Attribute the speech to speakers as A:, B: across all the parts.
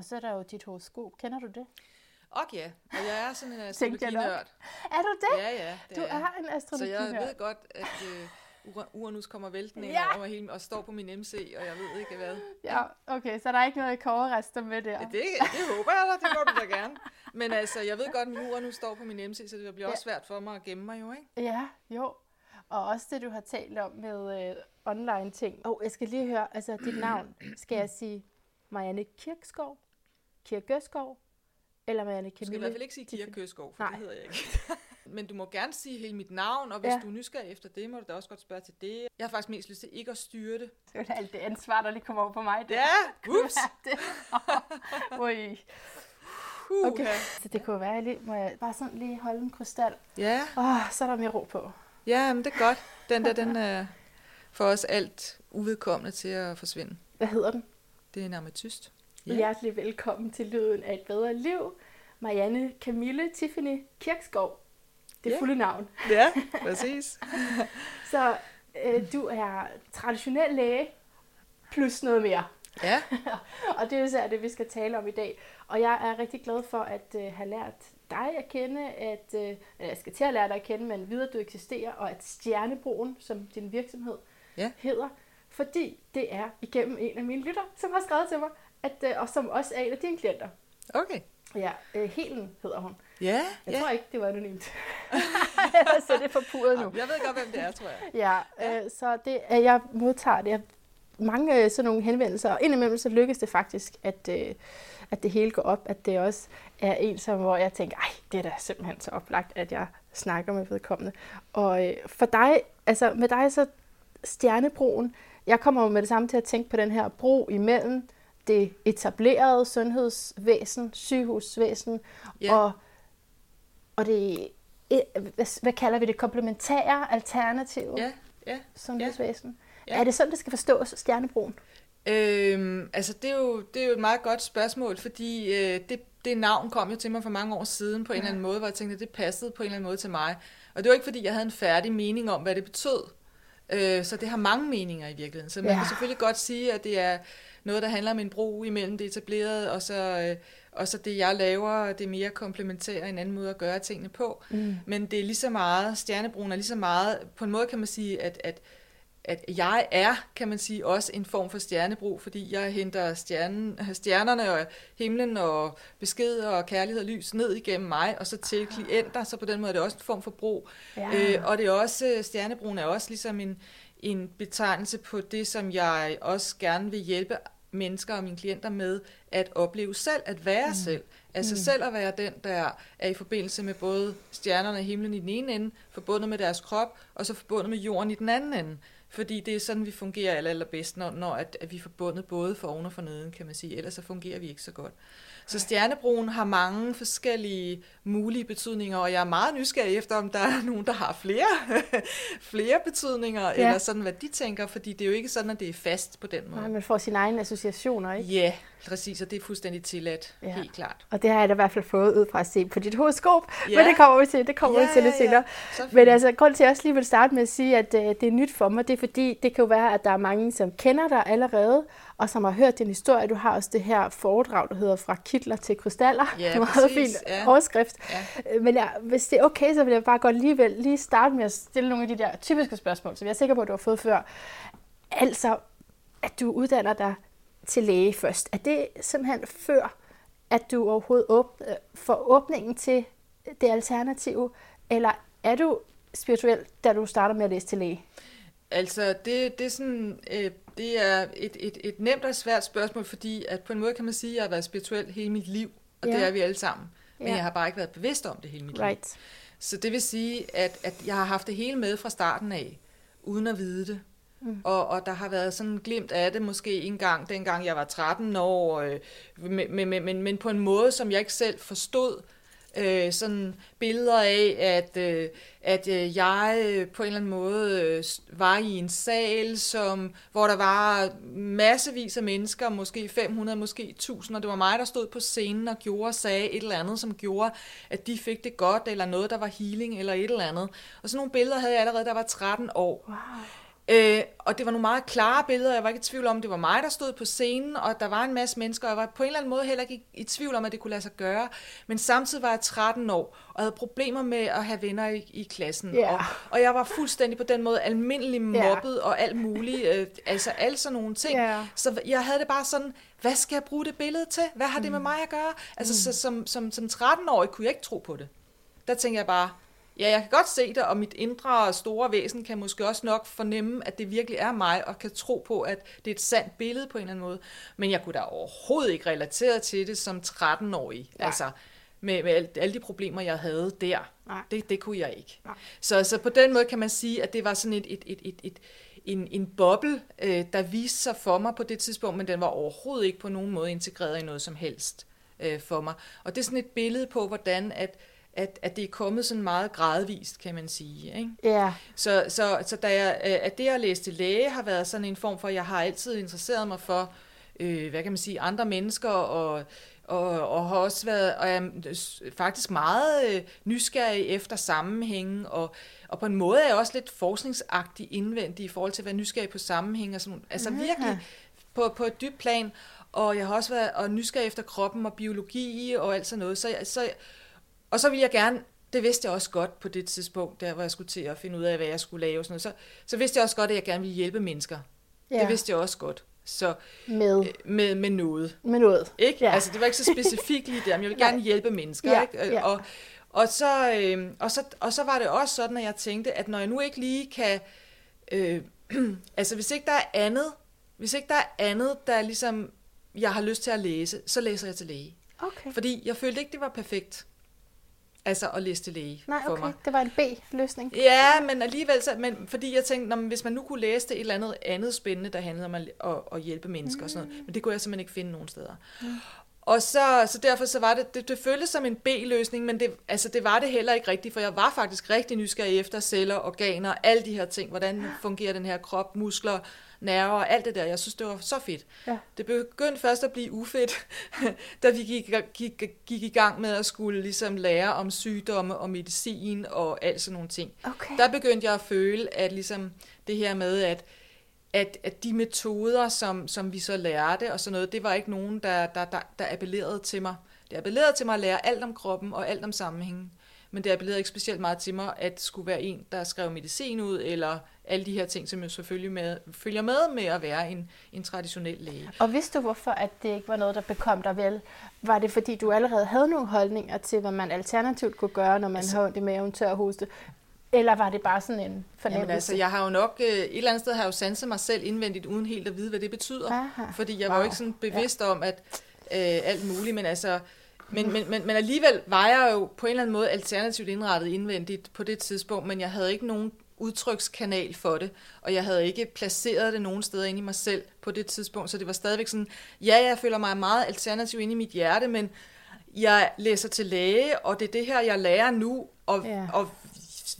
A: Og så er der jo dit horoskop. Kender du det?
B: Og ja, og jeg er sådan en
A: jeg
B: astrologinørd.
A: Er du det?
B: Ja, ja, det
A: du
B: er.
A: er en
B: Så
A: astrologi
B: jeg ved godt, at øh, Ura- Uranus kommer væltende
A: Ja.
B: over hele, og står på min MC, og jeg ved ikke hvad.
A: Ja, okay, så der er ikke noget kårerester med der.
B: Ja. Det, det håber jeg da, det må du da gerne. Men altså, jeg ved godt, at min Uranus står på min MC, så det bliver også svært for mig at gemme mig jo, ikke?
A: Ja, jo. Og også det, du har talt om med øh, online ting. Og oh, jeg skal lige høre, altså dit navn, skal jeg sige Marianne Kirkskov, Kirkeskov, eller Marianne
B: Du skal i
A: Camille?
B: hvert fald ikke sige Kira? Køskov, for
A: Nej.
B: det hedder jeg ikke. Men du må gerne sige hele mit navn, og hvis
A: Ja.
B: du er nysgerrig efter det, må du da også godt spørge til det. Jeg har faktisk mest lyst til ikke at styre det.
A: Det er alt det ansvar, der lige kommer over på mig. der.
B: Ja, ups!
A: det. Ui. Okay. Så det kunne være, jeg lige, må jeg bare sådan lige holde en krystal?
B: Ja,
A: Åh, oh, så er der mere ro på.
B: ja, men det er godt. Den der, den er for os alt uvedkommende til at forsvinde.
A: Hvad hedder den?
B: Det er en ametyst.
A: Ja. Hjertelig velkommen til Lyden af et bedre liv. Marianne Camille Tiffany Kirkskov. Det er
B: Ja.
A: fulde navn.
B: Ja, præcis.
A: Så øh, du er traditionel læge plus noget mere.
B: Ja,
A: Og det er især det, vi skal tale om i dag. Og jeg er rigtig glad for at øh, have lært dig at kende, at øh, jeg skal til at lære dig at kende, men videre du eksisterer, og at Stjernebroen, som din virksomhed
B: Ja.
A: hedder, fordi det er igennem en af mine lytter, som har skrevet til mig, at, øh, og som også er en af dine klienter.
B: okay.
A: Ja, øh, Helen hedder hun.
B: Ja,
A: Jeg
B: ja.
A: tror ikke, det var anonymt. Er det forpurret nu.
B: Jeg ved godt, hvem det er, tror jeg.
A: Ja, øh, så det, at jeg modtager det. Jeg- Mange øh, sådan nogle henvendelser, og indimellem så lykkes det faktisk, at, øh, at det hele går op, at det også er en, som, hvor jeg tænker, ej, det er da simpelthen så oplagt, at jeg snakker med vedkommende. Og øh, for dig, altså med dig så stjernebroen, jeg kommer jo med det samme til at tænke på den her bro imellem det etablerede sundhedsvæsen, sygehusvæsen,
B: Ja.
A: og, og det, hvad, hvad kalder vi det, komplementære alternative
B: Ja, ja.
A: sundhedsvæsen.
B: Ja.
A: Er det sådan, det skal forstås, Stjernebroen?
B: Øhm, altså, det er, jo, det er jo et meget godt spørgsmål, fordi øh, det, det navn kom jo til mig for mange år siden på en eller anden måde, hvor jeg tænkte, at det passede på en eller anden måde til mig. Og det var ikke, fordi jeg havde en færdig mening om, hvad det betød. Øh, så det har mange meninger i virkeligheden. Så man
A: Ja.
B: kan selvfølgelig godt sige, at det er noget, der handler om en bro imellem det etablerede, og så, øh, og så det, jeg laver, det er mere komplementære en anden måde at gøre tingene på.
A: Mm.
B: Men det er lige så meget, stjernebroen er lige så meget, på en måde kan man sige, at, at, at jeg er, kan man sige, også en form for stjernebro, fordi jeg henter stjernen, stjernerne og himlen og beskeder og kærlighed og lys ned igennem mig, og så til klienter, så på den måde er det også en form for bro.
A: Ja.
B: Øh, og det er også, stjernebroen er også ligesom en, en betegnelse på det, som jeg også gerne vil hjælpe mennesker og mine klienter med at opleve selv, at være mm. selv. Altså mm. selv at være den, der er i forbindelse med både stjernerne og himlen i den ene ende, forbundet med deres krop, og så forbundet med jorden i den anden ende. Fordi det er sådan, vi fungerer aller, allerbedst, når, når at, at vi er forbundet både for oven og for neden, kan man sige. Ellers så fungerer vi ikke så godt. Så stjernebroen har mange forskellige mulige betydninger, og jeg er meget nysgerrig efter, om der er nogen, der har flere, flere betydninger, ja. eller sådan, hvad de tænker, fordi det er jo ikke sådan, at det er fast på den måde.
A: Nej, man får sine egne associationer, ikke?
B: Ja, præcis, og det er fuldstændig tilladt,
A: Ja.
B: helt klart.
A: Og det har jeg da i hvert fald fået ud fra at se på dit horoskop.
B: Ja.
A: Men det kommer vi til, det kommer
B: Ja,
A: vi til lidt
B: ja,
A: senere. Men altså, grund til, at jeg også lige vil starte med at sige, at øh, det er nyt for mig, det er fordi, det kan jo være, at der er mange, som kender dig allerede, og som har hørt din historie. Du har også det her foredrag, der hedder Fra kitler til krystaller.
B: Ja,
A: det er meget
B: præcis,
A: fin
B: ja.
A: overskrift.
B: Ja.
A: Øh, Men jeg, hvis det er okay, så vil jeg bare godt alligevel lige starte med at stille nogle af de der typiske spørgsmål, som jeg er sikker på, at du har fået før. Altså, at du uddanner dig til læge først. Er det simpelthen før, at du overhovedet åbner, får åbningen til det alternative, eller er du spirituel, da du starter med at læse til læge?
B: Altså, det, det, er sådan, øh, det er et, et, et nemt og svært spørgsmål, fordi at på en måde kan man sige, at jeg har været spirituel hele mit liv, og
A: Ja.
B: det er vi alle sammen. Men
A: Ja.
B: jeg har bare ikke været bevidst om det hele mit liv.
A: Right.
B: Så det vil sige, at, at jeg har haft det hele med fra starten af, uden at vide det. Mm. Og, og der har været sådan en glimt af det måske en gang, dengang jeg var 13 år, øh, men, men, men, men på en måde, som jeg ikke selv forstod. Øh, sådan billeder af, at, øh, at øh, jeg øh, på en eller anden måde øh, var i en sal, som, hvor der var massevis af mennesker, måske 500, måske 1000, og det var mig, der stod på scenen og gjorde og sagde et eller andet, som gjorde, at de fik det godt, eller noget, der var healing, eller et eller andet. Og sådan nogle billeder havde jeg allerede, da jeg var 13 år.
A: Wow.
B: Øh, og det var nogle meget klare billeder. Jeg var ikke i tvivl om, det var mig, der stod på scenen, og der var en masse mennesker, og jeg var på en eller anden måde heller ikke i, i tvivl om, at det kunne lade sig gøre. Men samtidig var jeg 13 år, og havde problemer med at have venner i, i klassen.
A: Ja.
B: Og, og jeg var fuldstændig på den måde almindelig mobbet og alt muligt. Øh, altså alle sådan nogle ting.
A: Ja.
B: Så jeg havde det bare sådan, hvad skal jeg bruge det billede til? Hvad har det med mig at gøre? Altså så, som, som, som 13-årig kunne jeg ikke tro på det. Der tænkte jeg bare, ja, jeg kan godt se det, og mit indre store væsen kan måske også nok fornemme, at det virkelig er mig, og kan tro på, at det er et sandt billede på en eller anden måde. Men jeg kunne da overhovedet ikke relatere til det som 13-årig.
A: Nej.
B: Altså, med, med alle de problemer, jeg havde der.
A: Nej.
B: Det, det kunne jeg ikke.
A: Nej.
B: Så, så på den måde kan man sige, at det var sådan et, et, et, et, et en, en boble, øh, der viste sig for mig på det tidspunkt, men den var overhovedet ikke på nogen måde integreret i noget som helst øh, for mig. Og det er sådan et billede på, hvordan at, at, at det er kommet sådan meget gradvist, kan man sige. Ikke?
A: Ja,
B: Så, så, så da jeg, øh, at det at læse til læge har været sådan en form for, jeg har altid interesseret mig for, øh, hvad kan man sige, andre mennesker, og, og, og har også været, og er faktisk meget øh, nysgerrig efter sammenhænge, og, og på en måde er jeg også lidt forskningsagtig indvendig i forhold til at være nysgerrig på sammenhæng, og sådan, altså
A: Ja.
B: virkelig på, på et dybt plan, og jeg har også været og nysgerrig efter kroppen og biologi og alt sådan noget, så, jeg- så, og så vil jeg gerne, det vidste jeg også godt på det tidspunkt, der hvor jeg skulle til at finde ud af, hvad jeg skulle lave og sådan noget, så, så vidste jeg også godt, at jeg gerne ville hjælpe mennesker.
A: ja.
B: Det vidste jeg også godt. Så
A: med,
B: øh, med, med noget.
A: med noget.
B: Ikke?
A: Ja.
B: Altså, det var ikke så specifikt lige der, men jeg vil gerne hjælpe mennesker.
A: Ja,
B: Ikke?
A: ja.
B: Og, og, så, øh, og, så, og så var det også sådan, at jeg tænkte, at når jeg nu ikke lige kan... Øh, altså, hvis ikke der er andet, hvis ikke der er andet, der ligesom jeg har lyst til at læse, så læser jeg til læge.
A: Okay.
B: Fordi jeg følte ikke, det var perfekt. Altså at læse til læge
A: Nej,
B: for
A: okay.
B: mig.
A: Det var en B-løsning.
B: Ja, men alligevel, så, men, fordi jeg tænkte, når, hvis man nu kunne læse det et eller andet andet spændende, der handlede om at, at, at hjælpe mennesker og sådan noget, men det kunne jeg simpelthen ikke finde nogen steder. Og så, så derfor så var det, det, det føltes som en B-løsning, men det, altså det var det heller ikke rigtigt, for jeg var faktisk rigtig nysgerrig efter celler, organer, alle de her ting, hvordan fungerer den her krop, muskler, nerver, alt det der. Jeg synes, det var så fedt.
A: Ja.
B: Det begyndte først at blive ufedt, da vi gik, gik, gik i gang med at skulle ligesom lære om sygdomme og medicin og alt sådan nogle ting.
A: Okay.
B: Der begyndte jeg at føle, at ligesom det her med, at, at, at de metoder, som, som vi så lærte og sådan noget, det var ikke nogen, der, der, der, der appellerede til mig. Det appellerede til mig at lære alt om kroppen og alt om sammenhængen. Men det appellerede ikke specielt meget til mig, at skulle være en, der skrev medicin ud, eller alle de her ting, som jo selvfølgelig med, følger med med at være en, en traditionel læge.
A: Og vidste du, hvorfor at det ikke var noget, der bekom dig vel? Var det, fordi du allerede havde nogle holdninger til, hvad man alternativt kunne gøre, når man altså, havde i maven, tør hoste? Eller var det bare sådan en fornemmelse?
B: Jamen altså, jeg har jo nok, øh, et eller andet sted har jeg jo sanset mig selv indvendigt, uden helt at vide, hvad det betyder.
A: Aha.
B: Fordi jeg
A: Wow.
B: var jo ikke sådan bevidst ja. om, at øh, alt muligt, men altså, men, men, men, men alligevel var jeg jo på en eller anden måde alternativt indrettet indvendigt på det tidspunkt, men jeg havde ikke nogen udtrykskanal for det, og jeg havde ikke placeret det nogen steder inde i mig selv på det tidspunkt, så det var stadigvæk sådan, ja, jeg føler mig meget alternativ inde i mit hjerte, men jeg læser til læge, og det er det her, jeg lærer nu, og,
A: Ja.
B: og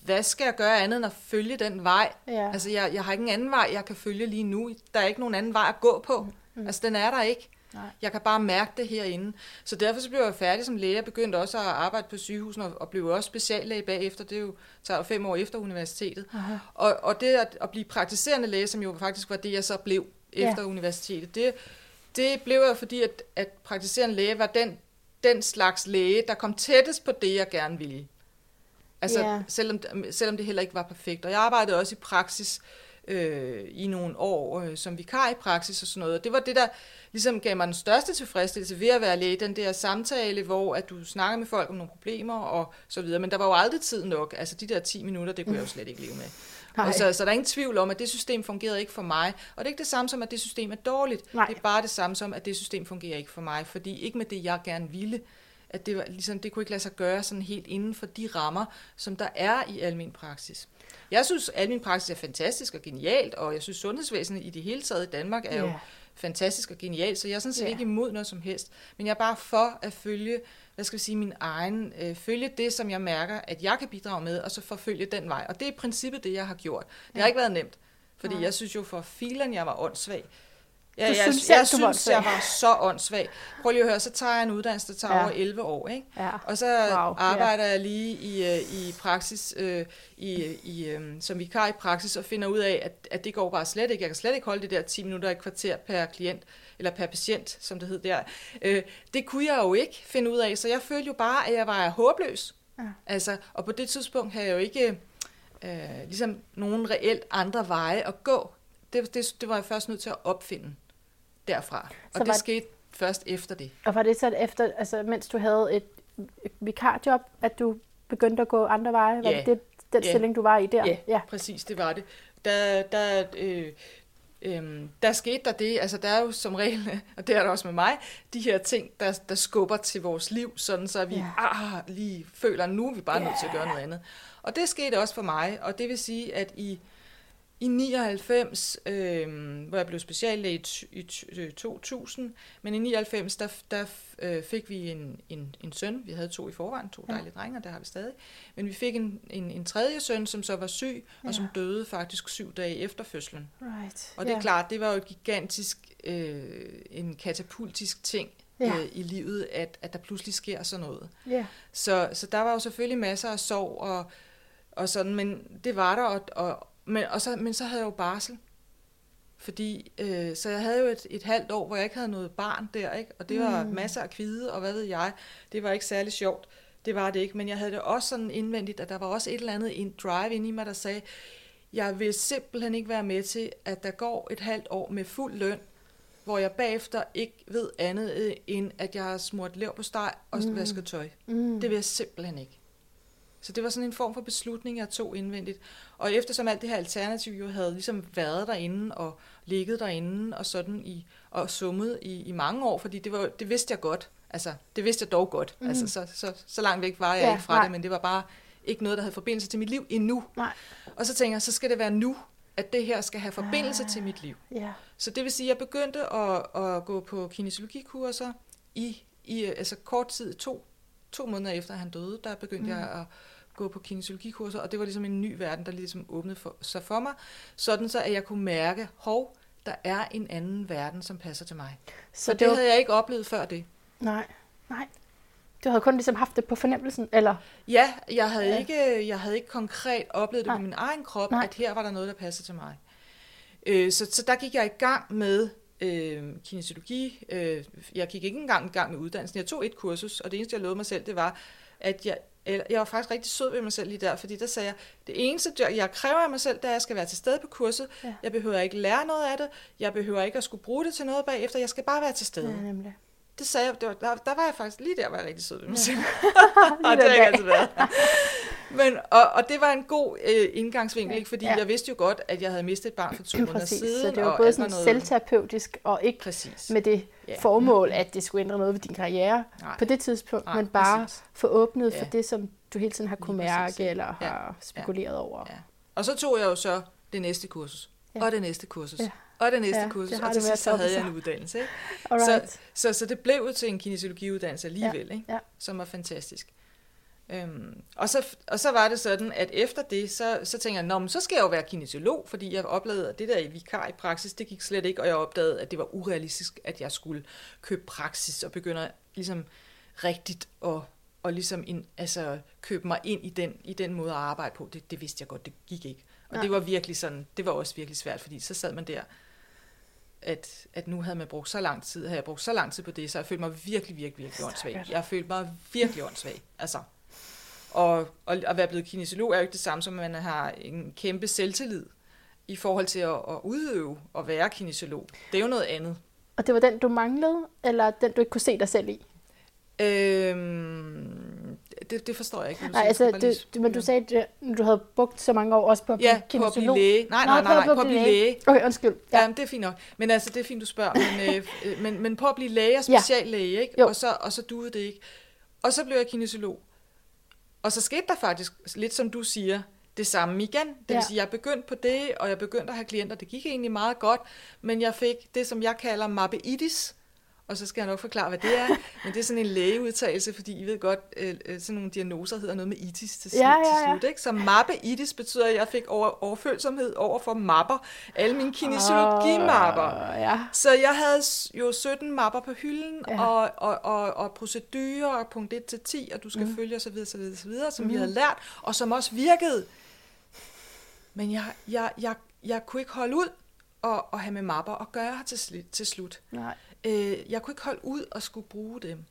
B: hvad skal jeg gøre andet end at følge den vej?
A: Ja.
B: Altså, jeg, jeg har ikke en anden vej, jeg kan følge lige nu. Der er ikke nogen anden vej at gå på. Mm. Altså, den er der ikke.
A: Nej.
B: Jeg kan bare mærke det herinde. Så derfor så blev jeg færdig som læge. Jeg begyndte også at arbejde på sygehusen og, og blev også speciallæge bagefter. Det er jo, tager jo fem år efter universitetet.
A: Aha.
B: Og, og det at, at blive praktiserende læge, som jo faktisk var det, jeg så blev efter
A: Ja.
B: universitetet, det, det blev jeg, fordi at, at praktiserende læge var den, den slags læge, der kom tættest på det, jeg gerne ville. Altså,
A: Ja.
B: selvom, selvom det heller ikke var perfekt. Og jeg arbejdede også i praksis øh, i nogle år øh, som vikar i praksis og sådan noget. Og det var det, der ligesom gav mig den største tilfredsstillelse ved at være læge, den der samtale, hvor at du snakker med folk om nogle problemer og så videre. Men der var jo aldrig tid nok. Altså de der 10 minutter, det kunne jeg jo slet ikke leve med.
A: Nej.
B: Og så, så der er ingen tvivl om, at det system fungerede ikke for mig. Og det er ikke det samme som, at det system er dårligt.
A: Nej.
B: Det er bare det samme som, at det system fungerer ikke for mig. Fordi ikke med det, jeg gerne ville, at det, var, ligesom, det kunne ikke lade sig gøre sådan helt inden for de rammer, som der er i almen praksis. Jeg synes, almen praksis er fantastisk og genialt, og jeg synes, sundhedsvæsenet i det hele taget i Danmark er jo
A: Ja.
B: fantastisk og genialt, så jeg er sådan set
A: Ja.
B: ikke imod noget som helst. Men jeg er bare for at følge, hvad skal vi sige, min egen, øh, følge det, som jeg mærker, at jeg kan bidrage med, og så forfølge den vej. Og det er i princippet det, jeg har gjort. Det har
A: Ja.
B: ikke været nemt, fordi
A: Nej.
B: jeg synes jo for filen, jeg var åndssvag. Ja,
A: Du
B: jeg,
A: synes
B: jeg
A: var
B: synes, jeg var så åndssvag. Prøv lige at høre, så tager jeg en uddannelse, der tager
A: Ja.
B: over 11 år, ikke?
A: Ja.
B: Og så
A: Wow,
B: arbejder ja. jeg lige i, øh, i praksis, øh, i, i, øh, som vikar i praksis, og finder ud af, at, at det går bare slet ikke. Jeg kan slet ikke holde det der 10 minutter i kvarter per klient, eller per patient, som det hed der. Øh, det kunne jeg jo ikke finde ud af, så jeg følte jo bare, at jeg var håbløs.
A: Ja.
B: Altså, og på det tidspunkt havde jeg jo ikke øh, ligesom nogen reelt andre veje at gå. Det, det, det var jeg først nødt til at opfinde derfra.
A: Så
B: Og det
A: var-
B: skete først efter det.
A: Og var det så efter, altså mens du havde et vikarjob, at du begyndte at gå andre veje? Var det, det den
B: Ja.
A: stilling, du var i der?
B: Ja,
A: ja.
B: præcis, det var det. Der, der, øh, øh, der skete der det, altså der er jo som regel, og det er der også med mig, de her ting, der, der skubber til vores liv, sådan så vi
A: Ja.
B: ah, lige føler, nu er vi bare
A: Ja.
B: nødt til at gøre noget andet. Og det skete også for mig, og det vil sige, at i, i 99, øh, hvor jeg blev speciallæge i, i t- øh, 2000, men i 99, der, der øh, fik vi en, en, en søn. Vi havde to i forvejen, to
A: Ja.
B: dejlige drenge, og det har vi stadig. Men vi fik en, en, en tredje søn, som så var syg, og
A: Ja.
B: som døde faktisk syv dage efter fødslen.
A: Right.
B: Og det er
A: ja.
B: klart, det var jo et gigantisk, øh, en katapultisk ting
A: Ja.
B: øh, i livet, at, at der pludselig sker sådan noget.
A: Ja.
B: Så, så der var jo selvfølgelig masser af sorg og, og sådan, men det var der, og, og, men, og så, men så havde jeg jo barsel. Fordi, øh, så jeg havde jo et, et halvt år, hvor jeg ikke havde noget barn der, ikke? og det var
A: Mm.
B: masser af kvide, og hvad ved jeg, det var ikke særlig sjovt. Det var det ikke, men jeg havde det også sådan indvendigt, at der var også et eller andet en drive ind i mig, der sagde, jeg vil simpelthen ikke være med til, at der går et halvt år med fuld løn, hvor jeg bagefter ikke ved andet, øh, end at jeg har smurt lev på steg og
A: mm.
B: vasket tøj.
A: Mm.
B: Det vil jeg simpelthen ikke. Så det var sådan en form for beslutning, jeg tog indvendigt. Og eftersom alt det her alternativ jo havde ligesom været derinde og ligget derinde og sådan i, og summet i, i mange år, fordi det, var, det vidste jeg godt. Altså, det vidste jeg dog godt. Mm. Altså, så, så, så langt væk var jeg
A: Ja,
B: ikke fra
A: nej.
B: det, men det var bare ikke noget, der havde forbindelse til mit liv endnu.
A: Nej.
B: Og så tænker jeg, så skal det være nu, at det her skal have forbindelse
A: Ah.
B: til mit liv.
A: Ja.
B: Så det vil sige, at jeg begyndte at, at gå på kinesiologikurser i, i altså kort tid, to, to måneder efter han døde, der begyndte
A: Mm.
B: jeg at gå på kinesiologikurser, og det var ligesom en ny verden, der ligesom åbnede for, sig for mig, sådan så at jeg kunne mærke, hov, der er en anden verden, som passer til mig.
A: Så
B: Så
A: det
B: det
A: var,
B: havde jeg ikke oplevet før det.
A: nej, nej. Du havde kun ligesom haft det på fornemmelsen, eller?
B: Ja, jeg havde,
A: Ja.
B: ikke, jeg havde ikke konkret oplevet det
A: Nej.
B: på min egen krop.
A: Nej.
B: at her var der noget, der passede til mig. Øh, så, så der gik jeg i gang med øh, kinesiologi. Øh, jeg gik ikke engang i gang med uddannelsen. Jeg tog et kursus, og det eneste, jeg lovede mig selv, det var, at jeg, eller, jeg var faktisk rigtig sød ved mig selv lige der, fordi der sagde jeg, det eneste, jeg- kræver af mig selv, det er, at jeg skal være til stede på kurset.
A: Ja.
B: Ja. Jeg behøver ikke lære noget af det. Jeg behøver ikke at skulle bruge det til noget bagefter. Jeg skal bare være til stede.
A: Ja, nemlig.
B: Det sagde jeg, det var, der, der var jeg faktisk lige der, var jeg rigtig sød ved mig selv.
A: Lige
B: og det har jeg altid været. Men, og, og det var en god øh, indgangsvinkel,
A: Ja.
B: ikke? fordi
A: Ja.
B: jeg vidste jo godt, at jeg havde mistet et barn for to måneder siden.
A: Så det var
B: og
A: både sådan selvterapeutisk, og ikke
B: Præcis.
A: med det
B: Ja.
A: formål, at det skulle ændre noget ved din karriere
B: Nej.
A: på det tidspunkt,
B: Nej,
A: men bare
B: præcis.
A: få åbnet for
B: Ja.
A: det, som du hele tiden har kunne mærke,
B: ja.
A: eller
B: Ja.
A: har spekuleret over.
B: Ja. Og så tog jeg jo så det næste kursus.
A: Ja.
B: Ja. Og det næste kursus.
A: Ja.
B: Ja. Og det næste
A: Ja,
B: ja, kursus.
A: det
B: og til sidst så havde jeg en uddannelse. Ikke?
A: Alright.
B: Så, så det blev til en kinesiologiuddannelse alligevel,
A: Ja,
B: ikke?
A: ja.
B: som var fantastisk. Øhm, og, så, og så var det sådan, at efter det, så, så tænkte jeg, Nå, men så skal jeg jo være kinesiolog, fordi jeg oplevede, at det der i vikar i praksis, det gik slet ikke, og jeg opdagede, at det var urealistisk, at jeg skulle købe praksis og begynde ligesom rigtigt og, og ligesom in, altså, købe mig ind i den, i den måde at arbejde på. Det, det vidste jeg godt, det gik ikke. Og
A: Nej.
B: det var virkelig sådan, det var også virkelig svært, fordi så sad man der, at, at nu havde man brugt så lang tid, havde jeg brugt så lang tid på det, så jeg følte mig virkelig, virkelig, virkelig åndssvag. Jeg følte mig virkelig åndssvag. Altså, og, og at være blevet kinesiolog er jo ikke det samme, som at man har en kæmpe selvtillid i forhold til at, at udøve og være kinesiolog. Det er jo noget andet.
A: Og det var den, du manglede, eller den, du ikke kunne se dig selv i?
B: Øhm, det, det forstår jeg ikke.
A: Nej, altså, det, det, men du sagde, at du havde brugt så mange år også på at blive
B: Ja, på at blive
A: kinesiolog.
B: læge. Nej,
A: Nå,
B: nej, nej, nej, på at blive læge.
A: Okay, undskyld.
B: Ja.
A: Ja.
B: Jamen, det er fint nok. Men altså, det er fint, du spørger. Men, øh, øh, men, men på at blive læge og speciallæge, ikke?
A: Jo.
B: Og, så, og så duede det ikke. Og så blev jeg kinesiolog. Og så skete der faktisk, lidt som du siger, det samme igen. Det vil
A: Ja.
B: sige, jeg begyndte på det, og jeg begyndte at have klienter. Det gik egentlig meget godt, men jeg fik det, som jeg kalder mappeitis. Og så skal jeg nok forklare, hvad det er. Men det er sådan en lægeudtalelse, fordi I ved godt, øh, øh, sådan nogle diagnoser hedder noget med itis til, slut.
A: Ja, ja, ja.
B: til slut. Ikke? Så mappe-itis betyder, at jeg fik over, overfølsomhed over for mapper. Alle mine kinesiologimapper.
A: Åh, ja.
B: Så jeg havde jo 17 mapper på hylden,
A: Ja.
B: og, og, og, og procedurer, og punkt 1 til 10, og du skal mm. følge osv., osv., osv., som mm. vi havde lært, og som også virkede. Men jeg, jeg, jeg, jeg kunne ikke holde ud og, og have med mapper og gøre til, til slut.
A: Nej.
B: Øh, jeg kunne ikke holde ud og skulle bruge dem.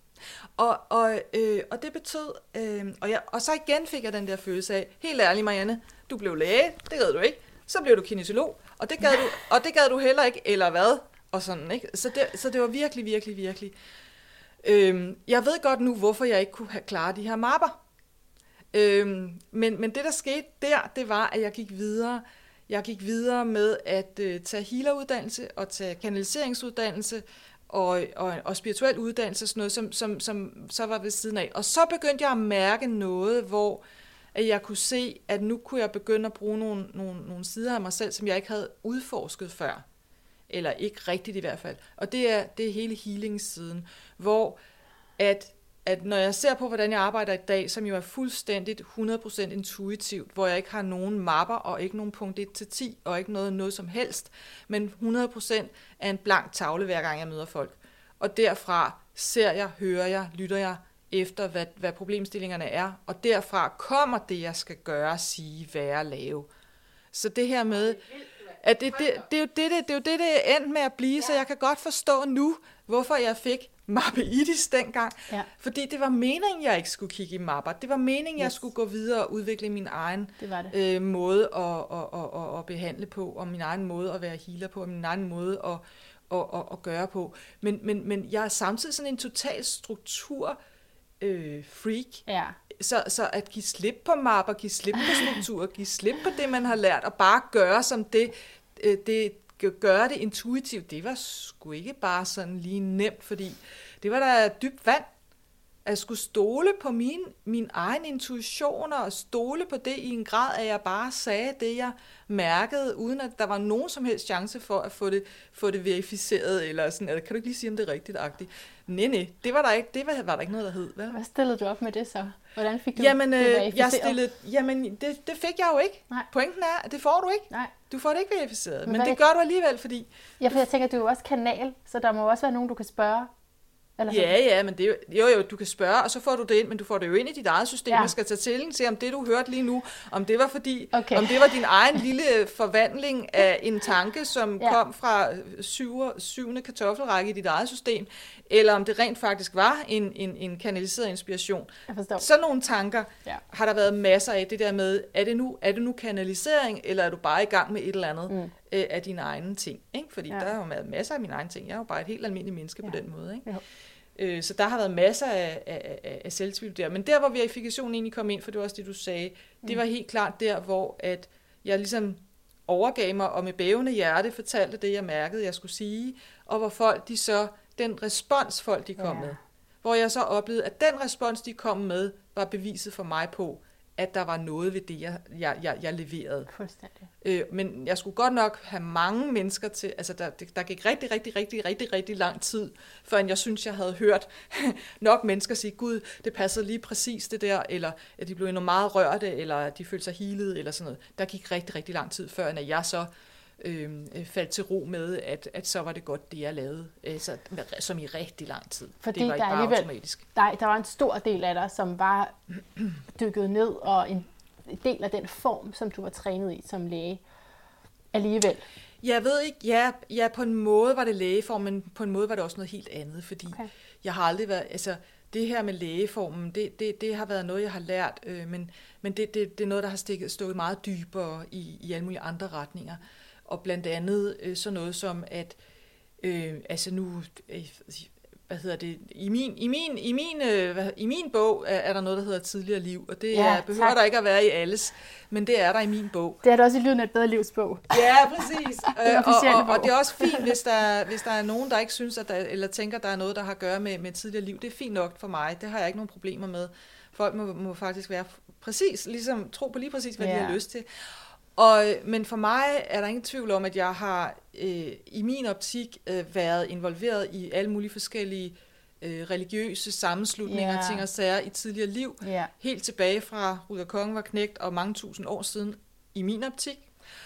B: Og, og, øh, og det betød, øh, og, jeg, og så igen fik jeg den der følelse af, helt ærligt Marianne, du blev læge, det gad du ikke, så blev du kinesiolog, og det gad du, og det gad du heller ikke, eller hvad, og sådan, ikke? Så det, så det var virkelig, virkelig, virkelig. Øh, jeg ved godt nu, hvorfor jeg ikke kunne have klaret de her mapper. Øhm, men, men det, der skete der, det var, at jeg gik videre. Jeg gik videre med at øh, tage healeruddannelse og tage kanaliseringsuddannelse og, og, og spirituel uddannelse, sådan noget, som, som, som så var ved siden af. Og så begyndte jeg at mærke noget, hvor at jeg kunne se, at nu kunne jeg begynde at bruge nogle, nogle, nogle sider af mig selv, som jeg ikke havde udforsket før. Eller ikke rigtigt i hvert fald. Og det er, det er hele healing-siden, hvor at at når jeg ser på, hvordan jeg arbejder i dag, som jo er fuldstændigt 100% intuitivt, hvor jeg ikke har nogen mapper og ikke nogen punkt 1-10 og ikke noget, noget som helst, men 100% er en blank tavle, hver gang jeg møder folk. Og derfra ser jeg, hører jeg, lytter jeg efter, hvad, hvad problemstillingerne er, og derfra kommer det, jeg skal gøre, sige, være, lave. Så det her med, at det, det, det, er jo det, det, det er jo det, det er endt med at blive, så jeg kan godt forstå nu, hvorfor jeg fik mappeitis dengang.
A: Ja.
B: Fordi det var meningen, jeg ikke skulle kigge i mapper. Det var meningen, jeg
A: Yes.
B: skulle gå videre og udvikle min egen
A: Det det.
B: øh, måde at, at, at, at, at behandle på, og min egen måde at være healer på, og min egen måde at, at, at, at gøre på. Men, men, men jeg er samtidig sådan en total struktur øh, freak,
A: Ja
B: så, så at give slip på mapper, give slip på struktur, give slip på det, man har lært, og bare gøre som det, øh, det gøre det intuitivt, det var sgu ikke bare sådan lige nemt, fordi det var da dybt vand, at skulle stole på min, min egen intuitioner, og stole på det i en grad, at jeg bare sagde det, jeg mærkede, uden at der var nogen som helst chance for at få det, få det verificeret, eller sådan, eller kan du ikke lige sige, om det er rigtigt-agtigt? Nej, nej, det var der ikke, det var, var der ikke noget, der hed, vel?
A: Hvad stillede du op med det så? Hvordan fik du
B: Jamen,
A: det
B: øh, jeg stillede, jamen det, det fik jeg jo ikke.
A: Nej.
B: Pointen er, at det får du ikke.
A: Nej.
B: Du får det ikke verificeret,
A: Men
B: men, det gør du alligevel, fordi...
A: Ja, for jeg tænker, du er jo også kanal, så der må også være nogen, du kan spørge. Eller
B: Ja, ja, men det er jo, jo, jo, du kan spørge, og så får du det ind, men du får det jo ind i dit eget system,
A: Ja.
B: ja. og skal tage til til, om det, du hørte lige nu, om det var fordi,
A: Okay.
B: om det var din egen lille forvandling af en tanke, som
A: Ja.
B: ja. kom fra syv, syvende kartoffelrække i dit eget system, eller om det rent faktisk var en, en, en kanaliseret inspiration. Sådan nogle tanker
A: Ja.
B: har der været masser af, det der med, er det nu, er det nu kanalisering, eller er du bare i gang med et eller andet
A: Mm.
B: øh, af dine egne ting? Ikke? Fordi
A: Ja.
B: ja. der har jo været masser af mine egne ting. Jeg er jo bare et helt almindeligt menneske ja. på
A: Ja.
B: den måde. Ikke?
A: Jo.
B: Øh, så der har været masser af, af, af, af selvtvivl der. Men der, hvor verifikationen egentlig kom ind, for det var også det, du sagde, det var helt klart der, hvor at jeg ligesom overgav mig og med bævende hjerte fortalte det, jeg mærkede, jeg skulle sige, og hvor folk de så, den respons folk de kom
A: ja.
B: med, hvor jeg så oplevede, at den respons, de kom med, var beviset for mig på, at der var noget ved det, jeg, jeg, jeg, jeg leverede.
A: Fuldstændig.
B: Øh, men jeg skulle godt nok have mange mennesker til, altså der, der gik rigtig, rigtig, rigtig, rigtig, rigtig lang tid, før jeg synes, jeg havde hørt nok mennesker sige, gud, det passede lige præcis det der, eller at de blev endnu meget rørte, eller at de følte sig healet, eller sådan noget. Der gik rigtig, rigtig lang tid, før jeg så øh, øh, faldt til ro med, at, at så var det godt, det jeg lavede, altså, som i rigtig lang tid.
A: Fordi
B: det var
A: der
B: ikke
A: er
B: bare automatisk.
A: Der, der var en stor del af dig, som var dykket ned, og en del af den form, som du var trænet i som læge. Alligevel.
B: Jeg ved ikke, ja, ja, på en måde var det lægeform, men på en måde var det også noget helt andet, fordi
A: Okay.
B: jeg har aldrig været, altså det her med lægeformen, det, det, det har været noget, jeg har lært, øh, men, men det, det, det er noget, der har stikket, stået meget dybere i, i alle mulige andre retninger. Og blandt andet øh, sådan noget som, at øh, altså nu, øh, hvad hedder det, i min, i min, i min, øh, hvad, i min bog er, er der noget, der hedder tidligere liv, og det
A: Ja,
B: er, behøver
A: tak.
B: der ikke at være i alles, men det er der i min bog.
A: Det er det også i Lyden af et bedre livsbog.
B: Ja, præcis. Øh, og, og, og det er også fint, hvis der, hvis der er nogen, der ikke synes, at der, eller tænker, der er noget, der har at gøre med, med tidligere liv. Det er fint nok for mig. Det har jeg ikke nogen problemer med. Folk må, må faktisk være præcis, ligesom tro på lige præcis, hvad
A: Ja.
B: de har lyst til. Og, men for mig er der ingen tvivl om, at jeg har øh, i min optik øh, været involveret i alle mulige forskellige øh, religiøse sammenslutninger,
A: Ja.
B: ting og sager i tidligere liv.
A: Ja.
B: Helt tilbage fra Rudolf Kongen var knægt og mange tusind år siden i min optik.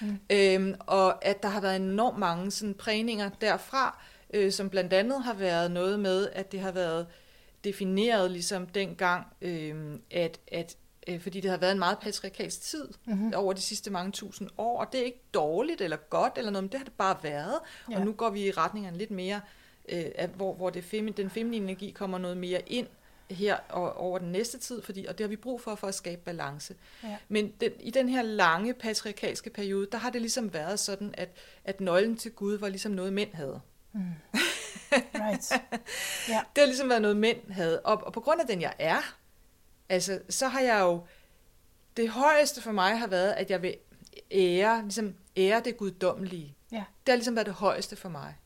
B: Mm. Øhm, og at der har været enormt mange sådan prægninger derfra, øh, som blandt andet har været noget med, at det har været defineret ligesom dengang, øh, at, at øh, fordi det har været en meget patriarkalsk tid mm-hmm. over de sidste mange tusind år, og det er ikke dårligt eller godt eller noget, men det har det bare været, ja. Og nu går vi i retning af en lidt mere, øh, af, hvor, hvor det femi, den feminine energi kommer noget mere ind her og, over den næste tid, fordi, og det har vi brug for for at skabe balance.
A: Ja.
B: Men den, i den her lange patriarkalske periode, der har det ligesom været sådan, at, at nøglen til Gud var ligesom noget, mænd havde.
A: Right. Ja.
B: Det har ligesom været noget, mænd havde. Og, og på grund af den, jeg er, altså, så har jeg jo... Det højeste for mig har været, at jeg vil ære, ligesom ære det guddommelige.
A: Ja.
B: Det har ligesom været det højeste for mig.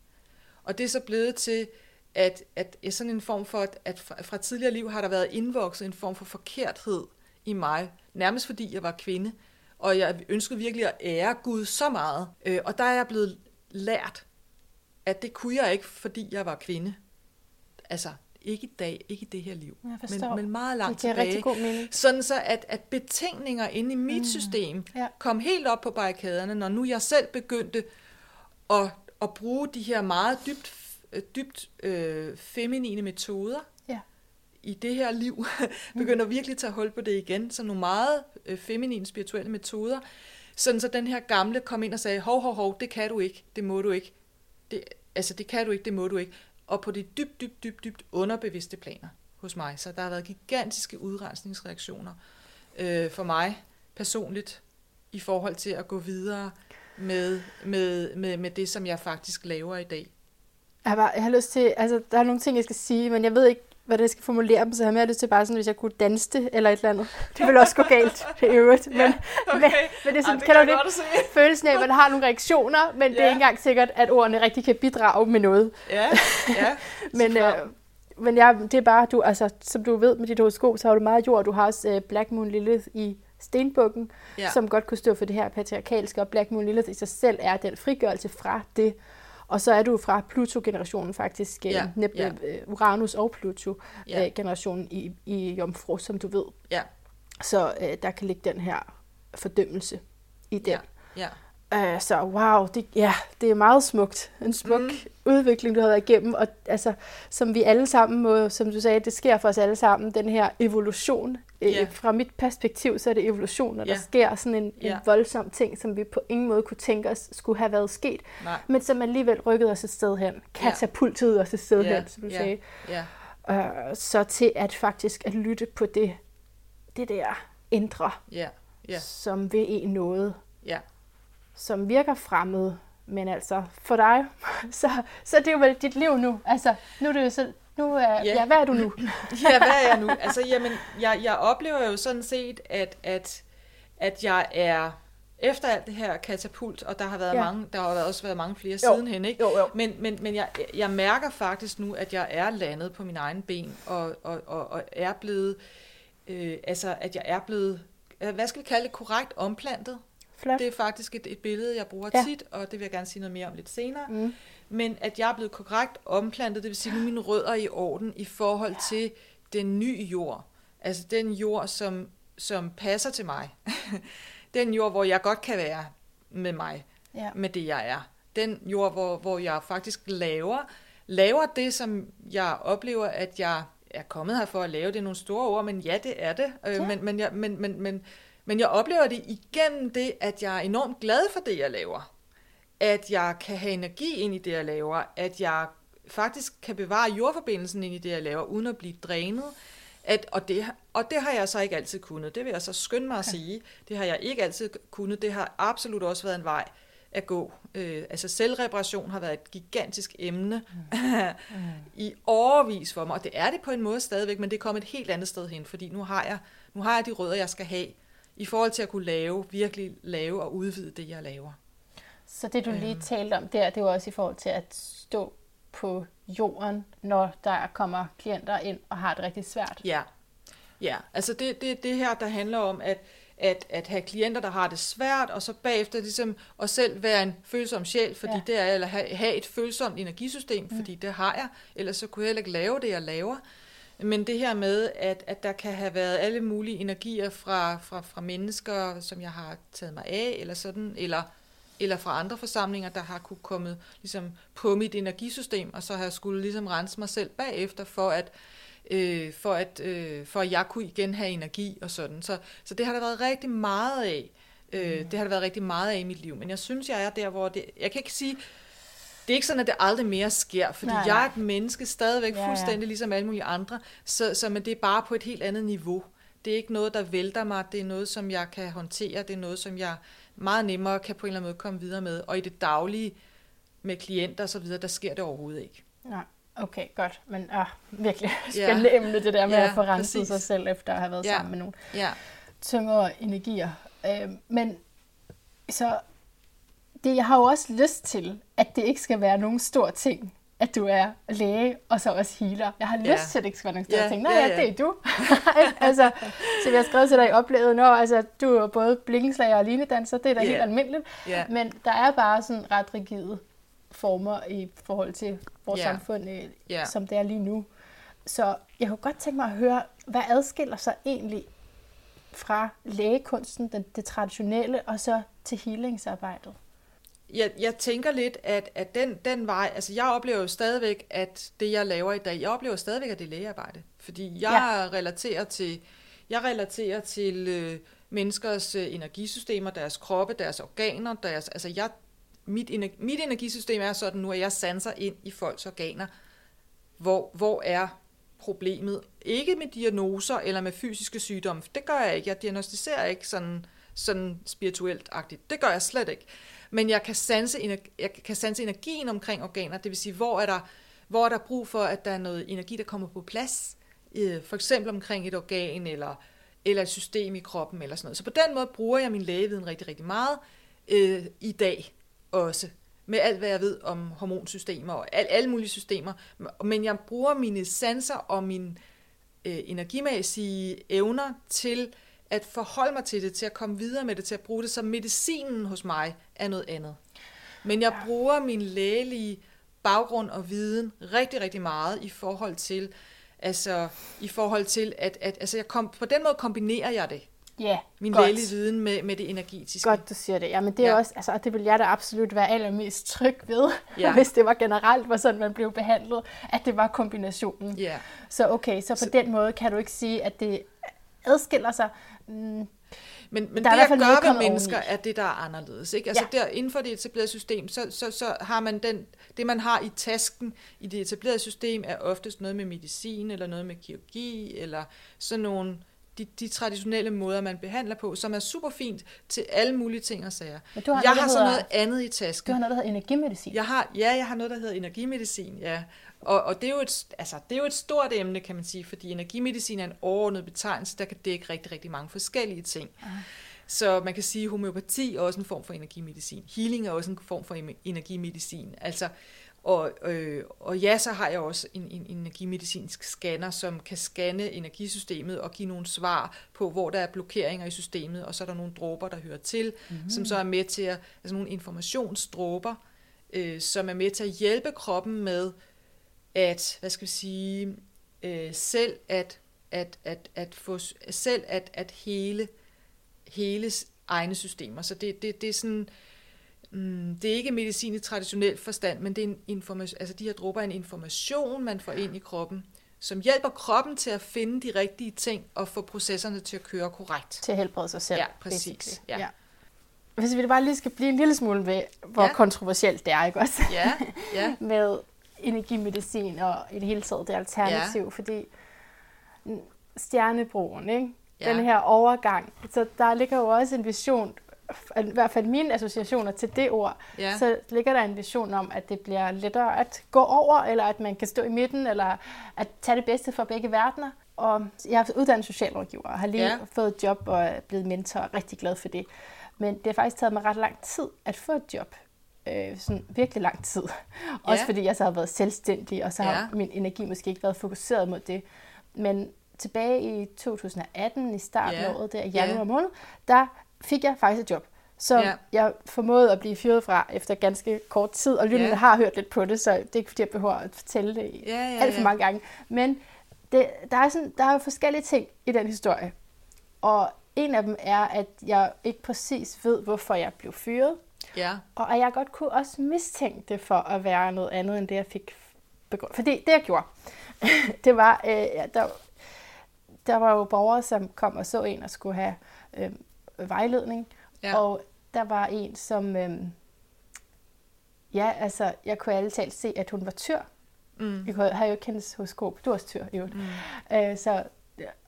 B: Og det er så blevet til, at, at jeg sådan en form for, at, at fra, fra tidligere liv har der været indvokset en form for forkerthed i mig. Nærmest fordi jeg var kvinde. Og jeg ønskede virkelig at ære Gud så meget. Øh, og der er jeg blevet lært, at det kunne jeg ikke, fordi jeg var kvinde. Altså, ikke i dag, ikke i det her liv. Men, men meget langt
A: Det
B: tilbage.
A: rigtig god mening.
B: Sådan så, at, at betingninger inde i mit mm. system
A: Ja.
B: kom helt op på barrikaderne, når nu jeg selv begyndte at, at bruge de her meget dybt, dybt øh, feminine metoder
A: Ja.
B: i det her liv, begynder virkelig at tage hul på det igen, som nogle meget øh, feminine spirituelle metoder, sådan så den her gamle kom ind og sagde, hov, hov, hov, det kan du ikke, det må du ikke, det, altså det kan du ikke, det må du ikke, og på de dybt, dybt, dybt, dybt underbevidste planer hos mig, så der har været gigantiske udrensningsreaktioner øh, for mig personligt, i forhold til at gå videre med, med, med, med det, som jeg faktisk laver i dag.
A: Jeg har, bare, jeg har lyst til, altså der er nogle ting, jeg skal sige, men jeg ved ikke, hvordan jeg skal formulere dem, så jeg har mere lyst til bare sådan, hvis jeg kunne danse det, eller et eller andet. Det vil også gå galt, i øvrigt. Men,
B: okay.
A: men, men det er sådan,
B: Ej, det
A: kan du
B: jeg
A: det? Følelsen af, at man har nogle reaktioner, men det er
B: Ja.
A: ikke engang sikkert, at ordene rigtig kan bidrage med noget.
B: Ja, ja.
A: Men, øh, men jeg, det er bare, du, altså, som du ved med dit horoskop, så har du meget jord. Du har også øh, Black Moon Lilith i stenbukken,
B: Ja.
A: ja. som godt kunne stå for det her patriarkalske, og Black Moon Lilith i sig selv er den frigørelse fra det. Og så er du fra Pluto-generationen faktisk, øh,
B: Ja,
A: ja,
B: ja.
A: ja. Uranus og
B: Ja.
A: Pluto-generationen i, i Jomfru, som du ved.
B: Ja,
A: Så øh, der kan ligge den her fordømmelse i den.
B: ja, ja.
A: Øh, så wow, det, ja, det er meget smukt. En smuk mm. udvikling, du har været igennem, og altså, som vi alle sammen må, som du sagde, det sker for os alle sammen, den her evolution. Øh,
B: Ja.
A: Fra mit perspektiv, så er det evolution, når
B: Ja.
A: der sker sådan en, en
B: Ja.
A: voldsom ting, som vi på ingen måde kunne tænke os skulle have været sket,
B: Nej.
A: men som alligevel rykkede os et sted hen. Katapultede os et sted
B: Ja,
A: hen, som du
B: ja.
A: sagde.
B: Ja,
A: Øh, så til at faktisk at lytte på det, det der indre,
B: ja, ja,
A: som vil en noget
B: ja.
A: Som virker fremmed, men altså for dig, så, så det er jo vel dit liv nu. Altså, nu er det jo så, nu er,
B: Ja.
A: ja. hvad er du nu?
B: Ja, hvad er jeg nu? Altså, jamen, jeg, jeg oplever jo sådan set, at, at, at jeg er efter alt det her katapult, og der har været
A: Ja.
B: mange, der har også været mange flere
A: Jo.
B: sidenhen, ikke?
A: Jo, jo.
B: Men, men, men jeg, jeg mærker faktisk nu, at jeg er landet på min egen ben, og, og, og, og er blevet, øh, altså, at jeg er blevet, øh, hvad skal vi kalde det, korrekt omplantet.
A: Flot.
B: Det er faktisk et, et billede, jeg bruger
A: Ja.
B: tit, og det vil jeg gerne sige noget mere om lidt senere.
A: Mm.
B: Men at jeg er blevet korrekt omplantet, det vil sige, nu er mine rødder i orden i forhold til den nye jord. Altså den jord, som, som passer til mig. den jord, hvor jeg godt kan være med mig,
A: Ja.
B: med det jeg er. Den jord, hvor, hvor jeg faktisk laver, laver det, som jeg oplever, at jeg er kommet her for at lave. Det er nogle store ord, men ja, det er det. Øh,
A: Ja.
B: Men, men, jeg, men, men, men, men jeg oplever det igennem det, at jeg er enormt glad for det, jeg laver at jeg kan have energi ind i det, jeg laver, at jeg faktisk kan bevare jordforbindelsen ind i det, jeg laver, uden at blive drænet. At, og, det, og det har jeg så ikke altid kunnet. Det vil jeg så skynde mig at sige. Det har jeg ikke altid kunnet. Det har absolut også været en vej at gå. Øh, altså selvreparation har været et gigantisk emne mm. i overvis for mig, og det er det på en måde stadigvæk, men det er kommet et helt andet sted hen, fordi nu har jeg, nu har jeg de rødder, jeg skal have, i forhold til at kunne lave, virkelig lave og udvide det, jeg laver.
A: Så det, du lige
B: Øhm.
A: talte om der, det var også i forhold til at stå på jorden, når der kommer klienter ind og har det rigtig svært.
B: Ja, ja. altså det, det, det her, der handler om, at, at, at have klienter, der har det svært, og så bagefter ligesom at selv være en følsom sjæl, fordi ja. det er, eller have, have et følsomt energisystem, mm. fordi det har jeg, ellers så kunne jeg heller ikke lave det, jeg laver. Men det her med, at, at der kan have været alle mulige energier fra, fra, fra mennesker, som jeg har taget mig af, eller sådan, eller, eller fra andre forsamlinger, der har kunne komme ligesom, på mit energisystem, og så har jeg skulle ligesom rense mig selv bagefter, for at, øh, for, at, øh, for at jeg kunne igen have energi og sådan. Så, så det har der været rigtig meget af. Øh, mm. Det har der været rigtig meget af i mit liv. Men jeg synes, jeg er der, hvor det... Jeg kan ikke sige... Det er ikke sådan, at det aldrig mere sker, fordi nej, nej. jeg er et menneske stadigvæk ja, fuldstændig ja. ligesom alle mulige andre, så, så men det er bare på et helt andet niveau. Det er ikke noget, der vælter mig, det er noget, som jeg kan håndtere, det er noget, som jeg meget nemmere kan på en eller anden måde komme videre med. Og i det daglige med klienter og så videre, der sker det overhovedet ikke.
A: Nej. Okay, godt. Men ah, virkelig spændende ja. emne, det der med ja, at få renset sig selv, efter at have været ja. sammen med nogle ja. tungere energier. Øh, men så det, jeg har jo også lyst til, at det ikke skal være nogen stor ting, at du er læge og så også healer. Jeg har lyst ja. til, at det ikke skal være nogen store ja, ting. Nej, ja, ja. det er du. altså, så vi har skrevet til dig i oplevet, når altså, du er både blikkenslager og linedanser, det er da yeah. helt almindeligt. Yeah. Men der er bare sådan ret rigide former i forhold til vores yeah. samfund, øh, yeah. som det er lige nu. Så jeg kunne godt tænke mig at høre, hvad adskiller sig egentlig fra lægekunsten, den, det traditionelle, og så til healingsarbejdet?
B: Jeg, jeg tænker lidt, at, at den, den vej, altså jeg oplever jo stadigvæk, at det jeg laver i dag, jeg oplever stadigvæk, at det er lægearbejde. Fordi jeg ja. relaterer til, jeg relaterer til øh, menneskers øh, energisystemer, deres kroppe, deres organer, deres, altså jeg mit, mit energisystem er sådan nu, at jeg sanser ind i folks organer, hvor, hvor er problemet. Ikke med diagnoser eller med fysiske sygdomme, det gør jeg ikke. Jeg diagnostiserer ikke sådan, sådan spirituelt-agtigt. Det gør jeg slet ikke. Men jeg kan, sanse, jeg kan sanse energien omkring organer, det vil sige, hvor er, der, hvor er der brug for, at der er noget energi, der kommer på plads, øh, for eksempel omkring et organ eller, eller et system i kroppen eller sådan noget. Så på den måde bruger jeg min lægeviden rigtig, rigtig meget øh, i dag også med alt, hvad jeg ved om hormonsystemer og al, alle mulige systemer. Men jeg bruger mine sanser og mine øh, energimæssige evner til at forholde mig til det, til at komme videre med det, til at bruge det, så medicinen hos mig er noget andet. Men jeg bruger min lægelige baggrund og viden rigtig, rigtig meget i forhold til, altså i forhold til, at, at altså jeg kom, på den måde kombinerer jeg det.
A: Ja,
B: Min godt. lægelige viden med, med det energetiske.
A: Godt, du siger det. Ja, men det er ja. også, altså, det vil jeg da absolut være allermest tryg ved, ja. hvis det var generelt var sådan, man blev behandlet, at det var kombinationen. Ja. Så okay, så på så, den måde kan du ikke sige, at det adskiller sig. Mm,
B: men, men der det, jeg gør ved mennesker, er det, der er anderledes. Ikke? Altså ja. der, inden for det etablerede system, så, så, så har man den, det, man har i tasken i det etablerede system, er oftest noget med medicin, eller noget med kirurgi, eller sådan nogle de, de traditionelle måder, man behandler på, som er super fint til alle mulige ting og sager. Men du har jeg noget, har så noget andet i tasken.
A: Du har noget, der hedder energimedicin.
B: Jeg har, ja, jeg har noget, der hedder energimedicin, ja. Og, og det, er jo et, altså, det er jo et stort emne, kan man sige, fordi energimedicin er en overordnet betegnelse, der kan dække rigtig, rigtig mange forskellige ting. Uh. Så man kan sige, at homeopati er også en form for energimedicin. Healing er også en form for energimedicin. Altså, og, øh, og ja, så har jeg også en, en energimedicinsk scanner, som kan scanne energisystemet og give nogle svar på, hvor der er blokeringer i systemet, og så er der nogle dråber, der hører til, mm-hmm. som så er med til at, altså nogle informationsdråber, øh, som er med til at hjælpe kroppen med at, hvad skal vi sige, øh, selv at, at, at, at få, selv at, at hele, hele egne systemer. Så det, det, det er sådan, Mm, det er ikke medicin i traditionel forstand, men det er en information, altså de her dråber er en information, man får ind i kroppen, som hjælper kroppen til at finde de rigtige ting og få processerne til at køre korrekt.
A: Til at helbrede sig selv.
B: Ja, præcis. Ja. Ja.
A: Hvis vi bare lige skal blive en lille smule ved, hvor ja. kontroversielt det er, ikke også?
B: Ja, ja.
A: Med energimedicin og i det hele taget det alternativ, ja. fordi stjernebroen, ikke? Ja. den her overgang, så der ligger jo også en vision i hvert fald mine associationer til det ord, ja. så ligger der en vision om, at det bliver lettere at gå over, eller at man kan stå i midten, eller at tage det bedste fra begge verdener. Og jeg er uddannet socialrådgiver og har lige ja. fået et job og er blevet mentor og er rigtig glad for det. Men det har faktisk taget mig ret lang tid at få et job. Øh, sådan virkelig lang tid. Også ja. fordi jeg så har været selvstændig, og så har ja. min energi måske ikke været fokuseret mod det. Men tilbage i 2018, i starten
B: Ja,
A: af året, der i
B: ja.
A: januar måned, der fik jeg faktisk et job, som
B: Ja.
A: jeg formåede at blive fyret fra efter ganske kort tid, og lytterne
B: Ja.
A: har hørt lidt på det, så det er ikke fordi, jeg behøver at fortælle det
B: Ja, ja,
A: alt for
B: ja.
A: mange gange. Men det, der, er sådan, der er jo forskellige ting i den historie. Og en af dem er, at jeg ikke præcis ved, hvorfor jeg blev fyret.
B: Ja,
A: Og at jeg godt kunne også mistænke det for at være noget andet, end det jeg fik begrundet. Fordi det jeg gjorde, det var, øh, der, der var jo borgere, som kom og så en og skulle have øh, vejledning.
B: Ja.
A: Og der var en, som, øh, ja, altså, jeg kunne alle talt se, at hun var tyr.
B: mm.
A: Jeg kunne, har jo ikke hendes horoskop. Du er også tyr, jo.
B: Mm.
A: Øh, så,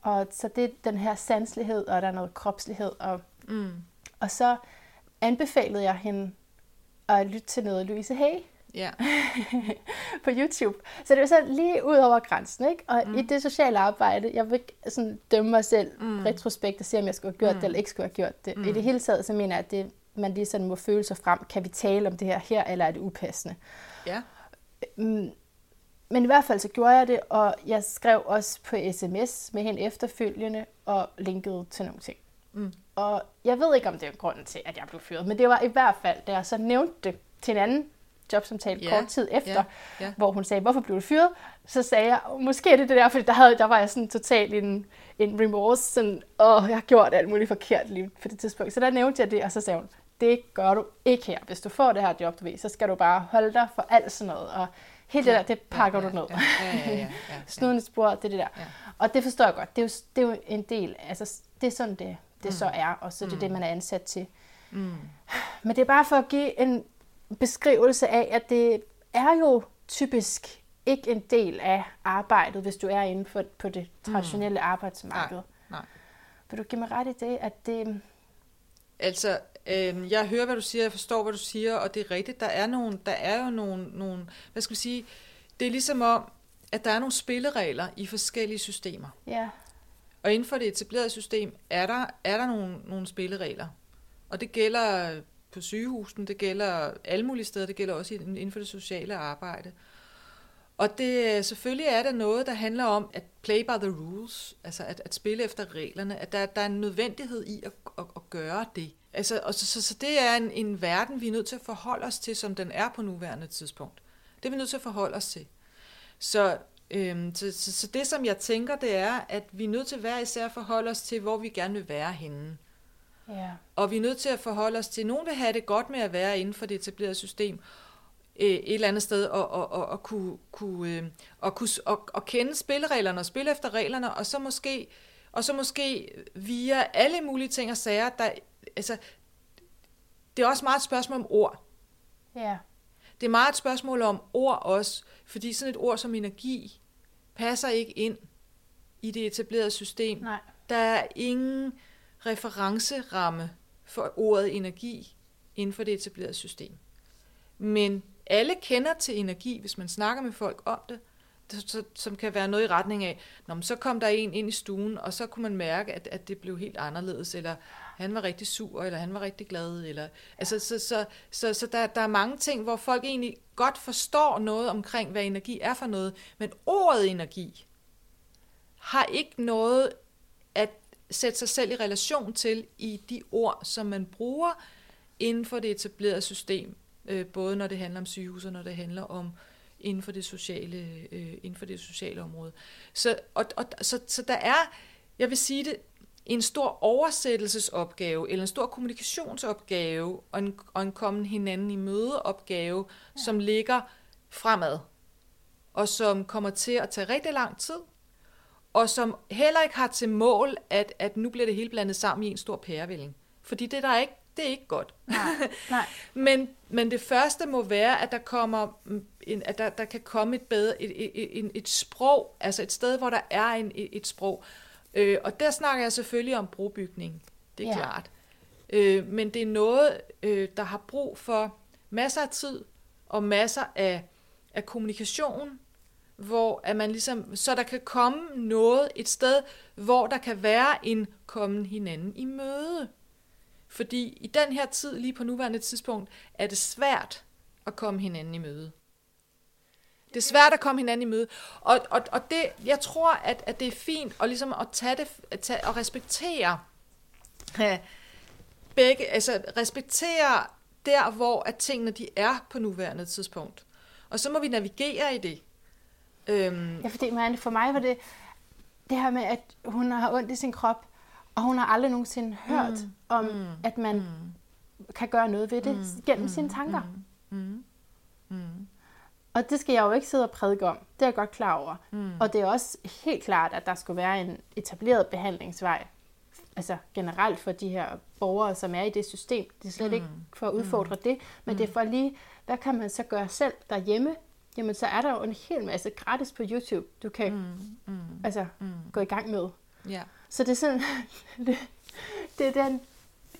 A: og, så det er den her sanselighed, og der er noget kropslighed. Og,
B: Mm.
A: og så anbefalede jeg hende at lytte til noget Louise Hay
B: Ja,
A: på YouTube. Så det var så lige ud over grænsen, ikke? Og mm. i det sociale arbejde, jeg vil ikke sådan dømme mig selv
B: Mm.
A: mm. retrospekt og se, om jeg skulle have gjort
B: Mm.
A: det eller ikke skulle have gjort det.
B: Mm.
A: Mm. I det hele taget, så mener jeg, at det, man lige sådan må føle sig frem. Kan vi tale om det her her, eller er det upassende?
B: ja,
A: Mm, Men i hvert fald så gjorde jeg det, og jeg skrev også på sms med hende efterfølgende og linkede til nogle ting.
B: Mm.
A: Og jeg ved ikke, om det er grunden til, at jeg blev fyret, men det var i hvert fald, da jeg så nævnte det til en anden jobsamtale
B: Ja,
A: kort tid efter,
B: ja, ja.
A: hvor hun sagde, hvorfor blev du fyret? Så sagde jeg, måske er det det der, fordi der, havde, der var jeg sådan totalt en, en remorse, sådan, åh, jeg har gjort alt muligt forkert lige på det tidspunkt. Så der nævnte jeg det, og så sagde hun, det gør du ikke her. Hvis du får det her job, du ved, så skal du bare holde dig for alt sådan noget. Og helt det der, det pakker
B: ja,
A: du ned.
B: Ja, ja, ja, ja, ja, ja.
A: Snuden i spor, det er det der.
B: Ja.
A: Og det forstår jeg godt. Det er jo, det er jo en del, altså det er sådan, det, det
B: Mm.
A: så er, og så er det
B: Mm.
A: det, man er ansat til.
B: Mm.
A: Men det er bare for at give en beskrivelse af, at det er jo typisk ikke en del af arbejdet, hvis du er inden for på det traditionelle arbejdsmarked.
B: Mm. nej.
A: Vil du give mig ret i det, at det...
B: Altså, øh, jeg hører, hvad du siger, jeg forstår, hvad du siger, og det er rigtigt. Der er, nogle, der er jo nogle, nogle, hvad skal vi sige, det er ligesom om, at der er nogle spilleregler i forskellige systemer.
A: Ja,
B: og inden for det etablerede system er der, er der nogle, nogle spilleregler. Og det gælder på sygehusen, det gælder alle mulige steder, det gælder også inden for det sociale arbejde. Og det, øh, selvfølgelig er der noget, der handler om at play by the rules, altså at, at spille efter reglerne, at der, der er en nødvendighed i at, at, at gøre det. Altså, og så, så, så det er en, en verden, vi er nødt til at forholde os til, som den er på nuværende tidspunkt. Det er vi nødt til at forholde os til. Så, øhm, så, så, så det, som jeg tænker, det er, at vi er nødt til hver især at forholde os til, hvor vi gerne vil være henne.
A: ja,
B: Og vi er nødt til at forholde os til, nogen vil have det godt med at være inden for det etablerede system, øh, et eller andet sted, og, og, og, og kunne, kunne, øh, og, kunne og, og kende spillereglerne og spille efter reglerne, og så måske, og så måske via alle mulige ting og sager, der, altså, det er også meget et spørgsmål om ord.
A: ja,
B: Det er meget et spørgsmål om ord også, fordi sådan et ord som energi passer ikke ind i det etablerede system.
A: nej,
B: Der er ingen referenceramme for ordet energi inden for det etablerede system. Men alle kender til energi, hvis man snakker med folk om det, som kan være noget i retning af, Nå, men så kom der en ind i stuen, og så kunne man mærke, at, at det blev helt anderledes, eller han var rigtig sur, eller han var rigtig glad, eller, altså, så, så, så, så der, der er mange ting, hvor folk egentlig godt forstår noget omkring, hvad energi er for noget, men ordet energi har ikke noget at sætte sig selv i relation til i de ord, som man bruger inden for det etablerede system, øh, både når det handler om sygehus og når det handler om inden for det sociale, øh, inden for det sociale område. Så, og, og, så, så der er, jeg vil sige det, en stor oversættelsesopgave, eller en stor kommunikationsopgave, og en, og en komme hinanden i mødeopgave, ja. som ligger fremad, og som kommer til at tage rigtig lang tid, og som heller ikke har til mål, at, at nu bliver det hele blandet sammen i en stor pærevælling. Fordi det, der er ikke, det er ikke godt.
A: nej, nej,
B: Men, men det første må være, at der kommer mm, en, at der, der kan komme et bedre et, et, et, et sprog, altså et sted, hvor der er en, et, et sprog. Øh, og der snakker jeg selvfølgelig om brobygning, det er
A: Ja.
B: klart. Øh, men det er noget, øh, der har brug for masser af tid og masser af, af kommunikation, hvor at man ligesom, så der kan komme noget et sted, hvor der kan være en kommen hinanden i møde. Fordi i den her tid, lige på nuværende tidspunkt, er det svært at komme hinanden i møde. Det er svært at komme hinanden i møde. Og, og, og det, jeg tror, at, at det er fint at, ligesom at tage det, at tage, og respektere øh, begge, altså respektere der, hvor at tingene de er på nuværende tidspunkt. Og så må vi navigere i det.
A: Øhm. Ja, fordi man, for mig var det det her med, at hun har ondt i sin krop, og hun har aldrig nogensinde hørt mm. om, mm. at man mm. kan gøre noget ved det mm. gennem mm. sine tanker. Mm. Mm. mm. Og det skal jeg jo ikke sidde og prædike om. Det er jeg godt klar over. Mm. Og det er også helt klart, at der skulle være en etableret behandlingsvej. Altså generelt for de her borgere, som er i det system. Det er slet mm. ikke for at udfordre mm. det, men mm. det er for lige, hvad kan man så gøre selv derhjemme? Jamen så er der jo en hel masse gratis på YouTube, du kan mm. Mm. Altså, mm. gå i gang med.
B: Ja.
A: Så det er sådan, det, det er den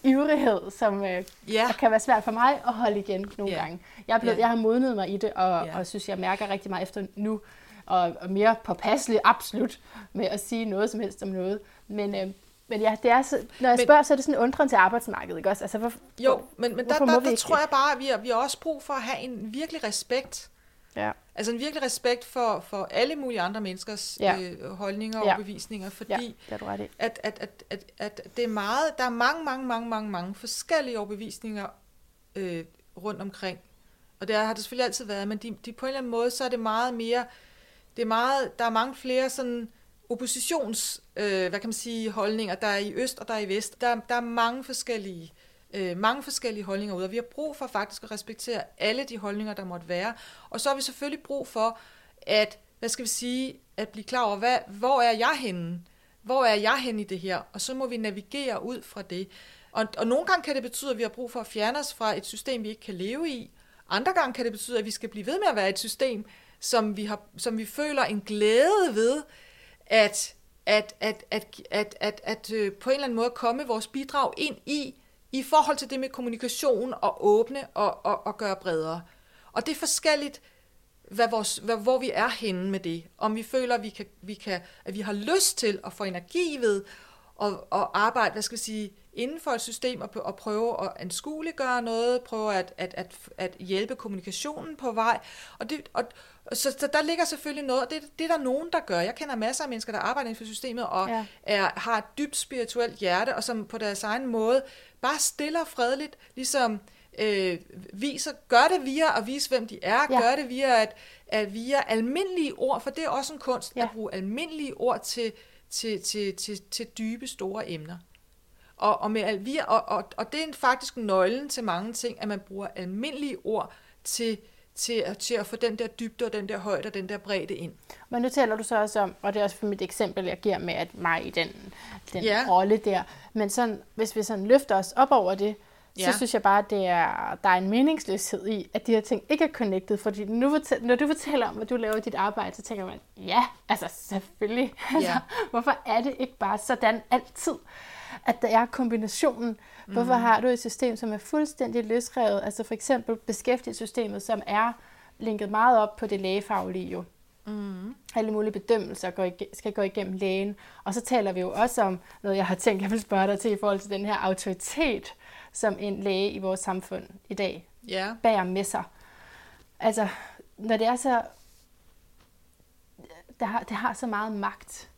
A: ivrighed, som øh, yeah. kan være svært for mig at holde igen nogle yeah. gange. Jeg, er blevet, yeah. jeg har modnet mig i det, og, yeah. og synes, jeg mærker rigtig meget efter nu, og, og mere påpasselig, absolut, med at sige noget som helst om noget. Men, øh, men ja, det er så, når jeg men, spørger, så er det sådan en undren til arbejdsmarkedet, ikke også? Altså, hvor,
B: jo, men, men der, der, der tror jeg bare, at vi har, vi har også brug for at have en virkelig respekt
A: Ja.
B: Altså en virkelig respekt for, for alle mulige andre menneskers ja. øh, holdninger og ja. bevisninger, fordi
A: ja, det er
B: at, at, at, at, at det er meget, der er mange, mange, mange, mange, mange forskellige overbevisninger øh, rundt omkring. Og det har det selvfølgelig altid været, men de, de på en eller anden måde, så er det meget mere, det er meget, der er mange flere sådan oppositions, øh, hvad kan man sige, holdninger. Der er i øst og der er i vest. Der, der er mange forskellige øh, øh, mange forskellige holdninger ud, og vi har brug for faktisk at respektere alle de holdninger, der måtte være. Og så har vi selvfølgelig brug for, at, hvad skal vi sige, at blive klar over, hvad, hvor er jeg henne? Hvor er jeg henne i det her? Og så må vi navigere ud fra det. Og, og nogle gange kan det betyde, at vi har brug for at fjerne os fra et system, vi ikke kan leve i. Andre gange kan det betyde, at vi skal blive ved med at være et system, som vi, har, som vi føler en glæde ved, at, at, at, at, at, at, at at på en eller anden måde komme vores bidrag ind i, i forhold til det med kommunikation og åbne og, og, og gøre bredere. Og det er forskelligt, hvad vores, hvad, hvor vi er henne med det. Om vi føler, at vi, kan, vi kan, at vi har lyst til at få energi ved at, at arbejde, hvad skal vi sige, inden for et system og, og prøve at anskueliggøre noget, prøve at, at, at, at hjælpe kommunikationen på vej. Og, det, og, så, så der ligger selvfølgelig noget, og det, det er der nogen, der gør. Jeg kender masser af mennesker, der arbejder inden for systemet og ja. er, har et dybt spirituelt hjerte, og som på deres egen måde bare stille og fredeligt ligesom øh, viser, gør det via at vise, hvem de er, ja. gør det via at, at via almindelige ord, for det er også en kunst ja. at bruge almindelige ord til, til, til, til, til dybe, store emner. Og, og, med, via, og, og, og det er faktisk nøglen til mange ting, at man bruger almindelige ord til, til, til at få den der dybde og den der højde og den der bredde ind.
A: Men nu taler du så også om, og det er også for mit eksempel, jeg giver med at mig i den, den ja. rolle der, men sådan, hvis vi sådan løfter os op over det, ja. så synes jeg bare, at det er, der er en meningsløshed i, at de her ting ikke er connected. Fordi nu, når du fortæller om, at du laver dit arbejde, så tænker man, ja, altså selvfølgelig. Altså, hvorfor er det ikke bare sådan altid? At der er kombinationen. Hvorfor mm. har du et system, som er fuldstændig løsrevet? Altså for eksempel beskæftigelsessystemet, som er linket meget op på det lægefaglige jo. Mm. Alle mulige bedømmelser går ig- skal gå igennem lægen. Og så taler vi jo også om noget, jeg har tænkt, jeg vil spørge dig til i forhold til den her autoritet, som en læge i vores samfund i dag
B: yeah.
A: bærer med sig. Altså, når det er så... Det har, det har så meget magt,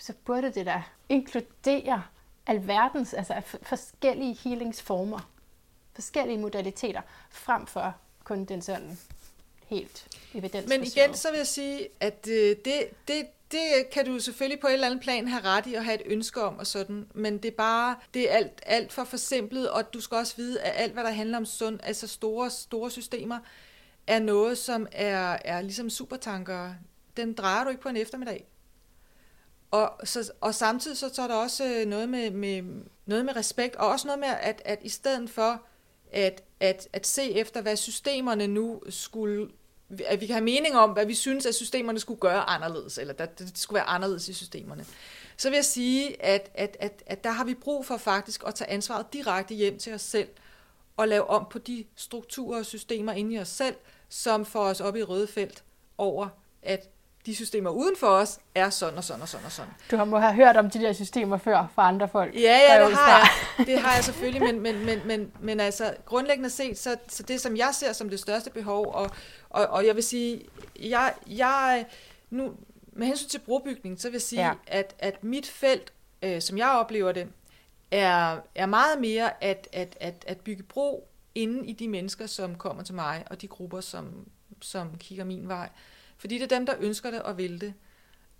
A: så burde det da inkludere alverdens, altså forskellige healingsformer, forskellige modaliteter, frem for kun den sådan helt evidens.
B: Men igen, så vil jeg sige, at øh, det, det, det kan du selvfølgelig på et eller andet plan have ret i og have et ønske om og sådan, men det er bare, det er alt, alt for forsimplet, og du skal også vide, at alt, hvad der handler om sund, altså store, store systemer, er noget, som er, er ligesom supertanker. Den drejer du ikke på en eftermiddag. Og, så, og samtidig så, så er der også øh, noget med, med, noget med respekt, og også noget med, at, at i stedet for at, at, at se efter, hvad systemerne nu skulle, at vi kan have mening om, hvad vi synes, at systemerne skulle gøre anderledes, eller at det skulle være anderledes i systemerne, så vil jeg sige, at, at, at, at der har vi brug for faktisk at tage ansvaret direkte hjem til os selv, og lave om på de strukturer og systemer inde i os selv, som får os op i røde felt over, at de systemer uden for os er sådan og sådan og sådan og sådan.
A: Du har må have hørt om de der systemer før fra andre folk.
B: Ja, ja, det har jeg. Det har jeg selvfølgelig, men, men, men, men, men altså grundlæggende set, så, så det som jeg ser som det største behov, og, og, og jeg vil sige, jeg, jeg nu, med hensyn til brobygning, så vil jeg sige, ja. at, at mit felt, øh, som jeg oplever det, er, er meget mere at, at, at, at bygge bro inden i de mennesker, som kommer til mig, og de grupper, som, som kigger min vej. Fordi det er dem, der ønsker det og vil det.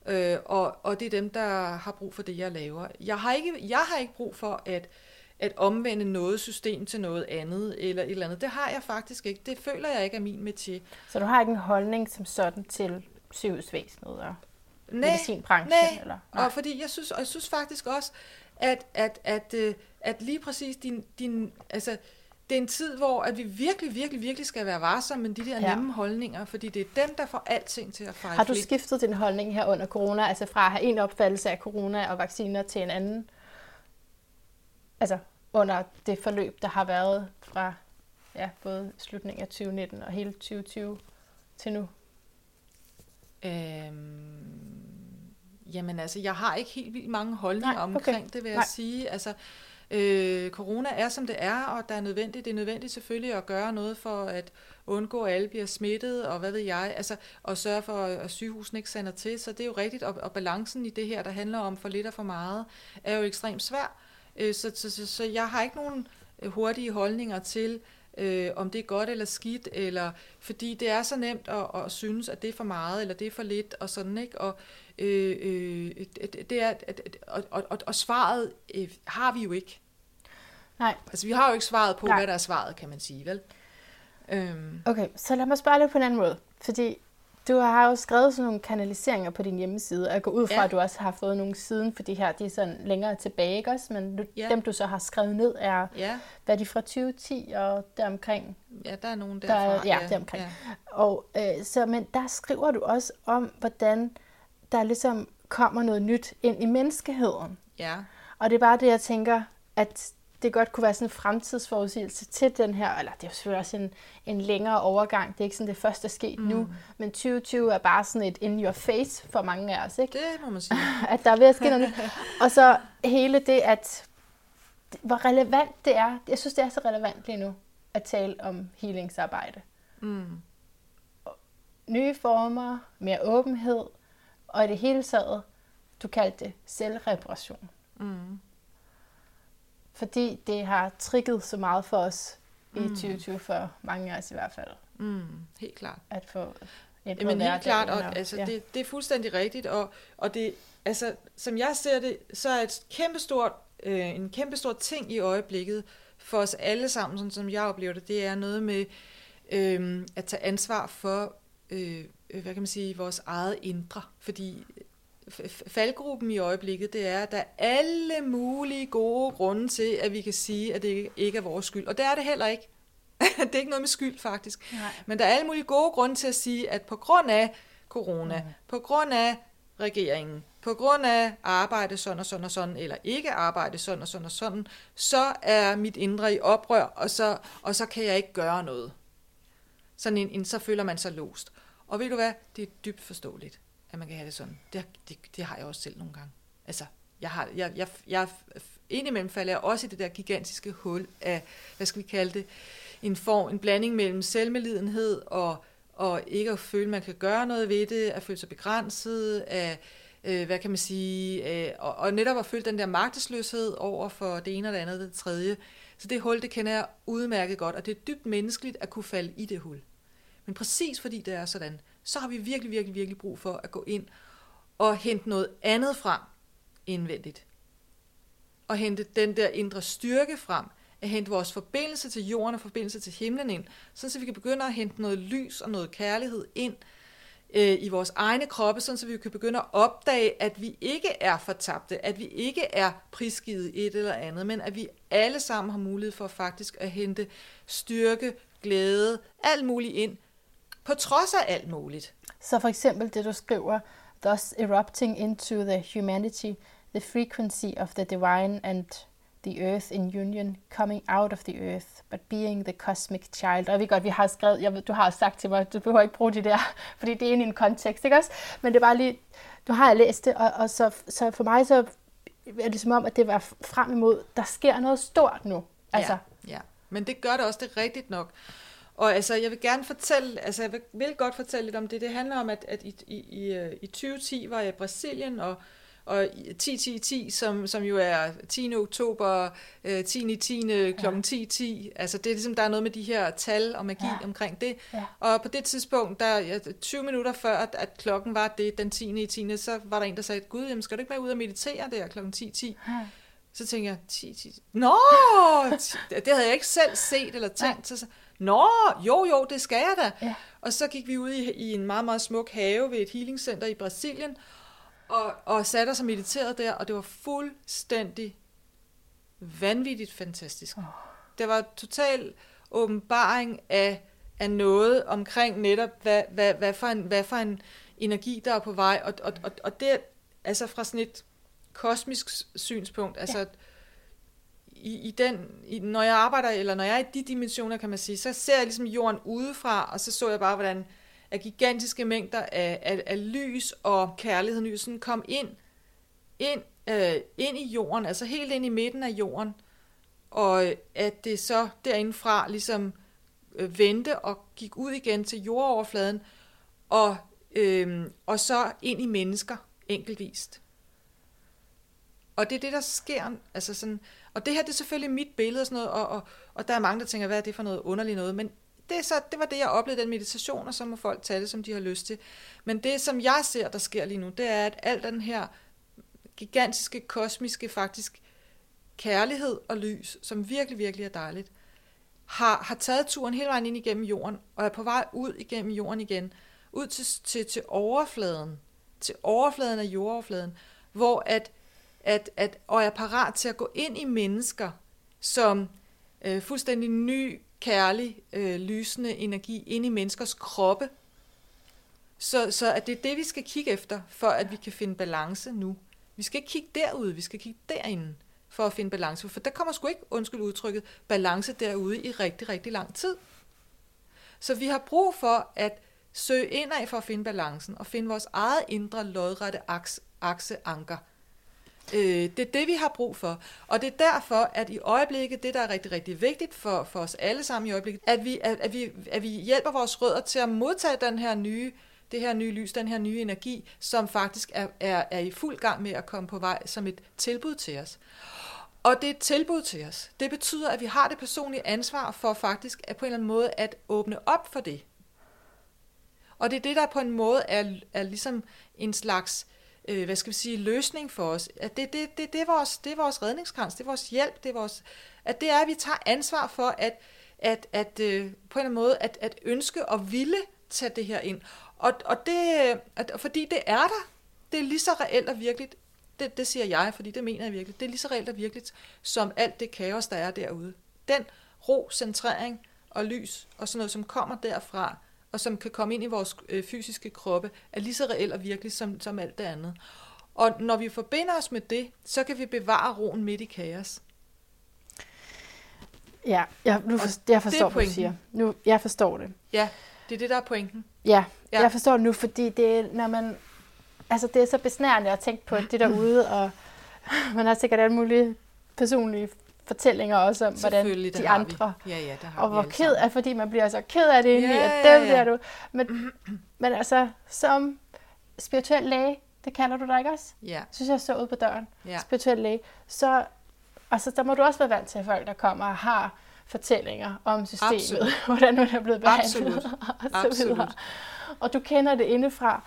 B: Øh, og, og det er dem, der har brug for det, jeg laver. Jeg har ikke, jeg har ikke brug for at, at omvende noget system til noget andet, eller et eller andet. Det har jeg faktisk ikke. Det føler jeg ikke er min metier.
A: Så du har ikke en holdning som sådan til sygehusvæsenet og nej, medicinbranchen?
B: Nej, eller? nej, og fordi jeg synes, og jeg synes faktisk også, at, at, at, at, øh, at lige præcis din, din altså, det er en tid, hvor at vi virkelig, virkelig, virkelig skal være varsomme med de der ja. nemme holdninger, fordi det er dem, der får alting til at fejle.
A: Har du skiftet din holdning her under corona, altså fra at have en opfattelse af corona og vacciner til en anden? Altså under det forløb, der har været fra ja, både slutningen af 2019 og hele 2020 til nu?
B: Øhm, jamen altså, jeg har ikke helt vildt mange holdninger Nej, okay. omkring det, vil jeg Nej. sige. Altså, Øh, Øh, corona er, som det er, og der er nødvendigt, det er nødvendigt selvfølgelig at gøre noget for at undgå, at alle bliver smittet, og hvad ved jeg, altså, og sørge for, at sygehusene ikke sender til. Så det er jo rigtigt, og, og balancen i det her, der handler om for lidt og for meget, er jo ekstremt svær. Øh, så, så, så, så jeg har ikke nogen øh, hurtige holdninger til, øh, om det er godt eller skidt, eller fordi det er så nemt at, at synes, at det er for meget, eller det er for lidt, og sådan, ikke? Og, øh, øh, det er, og, og, og, og svaret øh, har vi jo ikke.
A: Nej.
B: Altså, vi har jo ikke svaret på, Nej. hvad der er svaret, kan man sige, vel?
A: Øhm. Okay, så lad mig spørge lidt på en anden måde. Fordi du har jo skrevet sådan nogle kanaliseringer på din hjemmeside, og jeg går ud fra, ja. at du også har fået nogle siden, for de her, de er sådan længere tilbage, ikke også? Men du, ja. dem, du så har skrevet ned, er, ja. hvad er de fra 2010 og deromkring?
B: Ja, der er nogen derfra. Der,
A: ja, ja, deromkring. Ja. Og, øh, så, men der skriver du også om, hvordan der ligesom kommer noget nyt ind i menneskeheden.
B: Ja.
A: Og det er bare det, jeg tænker, at det godt kunne være sådan en fremtidsforudsigelse til den her, eller det er jo selvfølgelig også en, en længere overgang, det er ikke sådan det første, der er sket mm. nu, men 2020 er bare sådan et in your face for mange af os, ikke?
B: Det må man sige.
A: at der er ved at ske noget nyt. Og så hele det, at hvor relevant det er, jeg synes, det er så relevant lige nu, at tale om healingsarbejde.
B: Mm.
A: Nye former, mere åbenhed, og i det hele taget, du kaldte det selvreparation.
B: Mm
A: fordi det har trigget så meget for os mm. i 2020, for mange af os i hvert fald.
B: Mm, helt klart.
A: At få
B: et Jamen helt klart, og, altså, ja. det, det er fuldstændig rigtigt, og, og det, altså, som jeg ser det, så er et kæmpestort, øh, en kæmpestor ting i øjeblikket for os alle sammen, sådan som jeg oplever det, det er noget med øh, at tage ansvar for, øh, hvad kan man sige, vores eget indre, fordi faldgruppen i øjeblikket, det er, at der er alle mulige gode grunde til, at vi kan sige, at det ikke er vores skyld. Og det er det heller ikke. det er ikke noget med skyld, faktisk.
A: Nej.
B: Men der er alle mulige gode grunde til at sige, at på grund af corona, mm. på grund af regeringen, på grund af arbejde sådan og sådan og sådan, eller ikke arbejde sådan og sådan og sådan, så er mit indre i oprør, og så, og så kan jeg ikke gøre noget. Sådan en, en, så føler man sig låst. Og ved du hvad? Det er dybt forståeligt at man kan have det sådan. Det, det, det har jeg også selv nogle gange. Altså, jeg har, jeg, jeg, jeg, indimellem falder jeg også i det der gigantiske hul af, hvad skal vi kalde det, en form, en blanding mellem selvmelidenhed og, og ikke at føle, at man kan gøre noget ved det, at føle sig begrænset, af, øh, hvad kan man sige, øh, og, og netop at føle den der magtesløshed over for det ene og det andet og det tredje. Så det hul, det kender jeg udmærket godt, og det er dybt menneskeligt at kunne falde i det hul. Men præcis fordi det er sådan, så har vi virkelig, virkelig, virkelig brug for at gå ind og hente noget andet frem indvendigt. Og hente den der indre styrke frem, at hente vores forbindelse til jorden og forbindelse til himlen ind, så vi kan begynde at hente noget lys og noget kærlighed ind øh, i vores egne kroppe, så vi kan begynde at opdage, at vi ikke er fortabte, at vi ikke er prisgivet et eller andet, men at vi alle sammen har mulighed for faktisk at hente styrke, glæde, alt muligt ind, på trods af alt muligt.
A: Så for eksempel det, du skriver, thus erupting into the humanity, the frequency of the divine and the earth in union, coming out of the earth, but being the cosmic child. Og jeg ved godt, vi har skrevet, jeg ved, du har sagt til mig, du behøver ikke bruge det der, fordi det er inde i en kontekst, ikke også? Men det er bare lige, du har læst det, og, og så, så for mig så er det som om, at det var frem imod, der sker noget stort nu. Altså,
B: Ja, ja. Men det gør det også, det er rigtigt nok. Og altså, jeg vil gerne fortælle, altså jeg vil, godt fortælle lidt om det. Det handler om, at, at i, i, i, øh, i 2010 var jeg i Brasilien, og, og 10-10-10, som, som jo er 10. oktober, øh, 10. 10. kl. 10.10. Altså det er ligesom, der er noget med de her tal og magi
A: Ja.
B: omkring det.
A: Ja.
B: Og på det tidspunkt, der, ja, 20 minutter før, at, at klokken var det, den 10. i 10. så var der en, der sagde, gud, jamen, skal du ikke være ude og meditere der kl. 10.10?
A: Ja.
B: Så tænker jeg, 10, 10. Nå, det havde jeg ikke selv set eller tænkt. Så, Nå, jo, jo, det skal jeg da.
A: Ja.
B: Og så gik vi ud i, i en meget, meget smuk have ved et healingcenter i Brasilien, og, og satte os og mediterede der, og det var fuldstændig vanvittigt fantastisk. Oh. Det var total åbenbaring af, af noget omkring netop, hvad, hvad, hvad, for en, hvad for en energi, der er på vej. Og, og, og, og det, altså fra sådan et kosmisk synspunkt, altså
A: Ja
B: i, i den, i, når jeg arbejder, eller når jeg er i de dimensioner, kan man sige, så ser jeg ligesom jorden udefra, og så så jeg bare, hvordan at gigantiske mængder af, af, af lys og kærlighed sådan kom ind, ind, øh, ind i jorden, altså helt ind i midten af jorden, og at det så derindefra ligesom øh, vendte og gik ud igen til jordoverfladen, og, øh, og så ind i mennesker enkeltvist. Og det er det, der sker. Altså sådan, og det her det er selvfølgelig mit billede og sådan noget, og, og, og der er mange, der tænker, hvad er det for noget underligt noget, men det, er så, det var det, jeg oplevede den meditation, og så må folk tage det, som de har lyst til. Men det, som jeg ser, der sker lige nu, det er, at al den her gigantiske, kosmiske, faktisk kærlighed og lys, som virkelig, virkelig er dejligt, har, har taget turen hele vejen ind igennem jorden, og er på vej ud igennem jorden igen, ud til, til, til overfladen, til overfladen af jordoverfladen, hvor at, at, at, og er parat til at gå ind i mennesker, som øh, fuldstændig ny, kærlig, øh, lysende energi ind i menneskers kroppe. Så, så at det er det, vi skal kigge efter, for at vi kan finde balance nu. Vi skal ikke kigge derude, vi skal kigge derinde for at finde balance. For der kommer sgu ikke, undskyld udtrykket, balance derude i rigtig, rigtig lang tid. Så vi har brug for at søge indad for at finde balancen, og finde vores eget indre lodrette aks, akseanker. Øh, det er det, vi har brug for. Og det er derfor, at i øjeblikket, det der er rigtig, rigtig vigtigt for, for os alle sammen i øjeblikket, at vi, at, at, vi, at vi hjælper vores rødder til at modtage den her nye, det her nye lys, den her nye energi, som faktisk er, er, er i fuld gang med at komme på vej som et tilbud til os. Og det er et tilbud til os. Det betyder, at vi har det personlige ansvar for faktisk at på en eller anden måde at åbne op for det. Og det er det, der på en måde er, er ligesom en slags, øh, øh, hvad skal vi sige, løsning for os. At det, det, det, det, er vores, det er vores redningskrans, det er vores hjælp, det er vores, at det er, at vi tager ansvar for at, at, at øh, på en eller anden måde at, at ønske og ville tage det her ind. Og, og det, øh, at, fordi det er der. Det er lige så reelt og virkeligt. Det, det siger jeg, fordi det mener jeg virkelig. Det er lige så reelt og virkeligt, som alt det kaos, der er derude. Den ro, centrering og lys og sådan noget, som kommer derfra, og som kan komme ind i vores øh, fysiske kroppe, er lige så reelt og virkelig som, som alt det andet. Og når vi forbinder os med det, så kan vi bevare roen midt i kaos.
A: Ja, jeg, nu for, jeg forstår, hvad du siger. Nu, jeg forstår det.
B: Ja, det er det, der er pointen.
A: Ja,
B: Ja.
A: jeg forstår det nu, fordi det er, når man, altså det er så besnærende at tænke på det derude, og man har sikkert alle mulige personlige fortællinger også om, hvordan de andre,
B: Vi. Ja, ja, det har
A: og hvor ked af, fordi man bliver så ked af det indeni,
B: Ja,
A: at
B: ja,
A: dem
B: ja.
A: bliver du. Men, men altså, som spirituel læge, det kalder du dig ikke også?
B: Ja,
A: Synes jeg så ud på døren.
B: ja.
A: Spirituel læge. Så, altså, der må du også være vant til folk, der kommer og har fortællinger om systemet,
B: Absolut.
A: hvordan man er blevet behandlet,
B: Absolut.
A: og så
B: Absolut.
A: videre. Og du kender det indefra,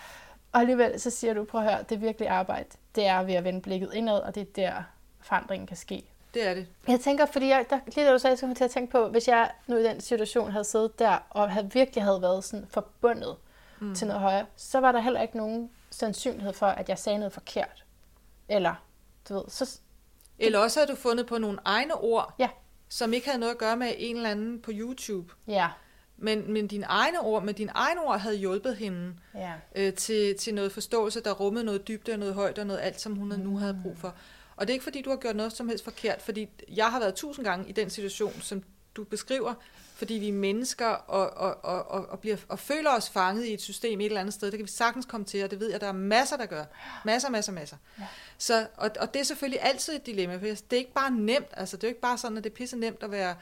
A: og alligevel så siger du, prøv at høre, det virkelige arbejde, det er ved at vende blikket indad, og det er der, forandringen kan ske.
B: Det er det.
A: Jeg tænker, fordi jeg, der, lige da du sagde, så kom jeg til at tænke på, hvis jeg nu i den situation havde siddet der, og havde virkelig havde været sådan forbundet mm. til noget højere, så var der heller ikke nogen sandsynlighed for, at jeg sagde noget forkert. Eller, du ved, så,
B: Eller også har du fundet på nogle egne ord,
A: ja,
B: som ikke havde noget at gøre med en eller anden på YouTube.
A: ja,
B: Men, men dine egne ord, med dine egne ord havde hjulpet hende
A: ja.
B: øh, til, til noget forståelse, der rummede noget dybde og noget højt og noget alt, som hun nu havde brug for. Og det er ikke fordi, du har gjort noget som helst forkert, fordi jeg har været tusind gange i den situation, som du beskriver, fordi vi er mennesker og, og, og, og, og, bliver, og føler os fanget i et system et eller andet sted. Det kan vi sagtens komme til, og det ved jeg, der er masser, der gør. Masser, masser, masser. Ja. Så, og, og det er selvfølgelig altid et dilemma, for det er ikke bare nemt. Altså, det er jo ikke bare sådan, at det er pisse nemt at være,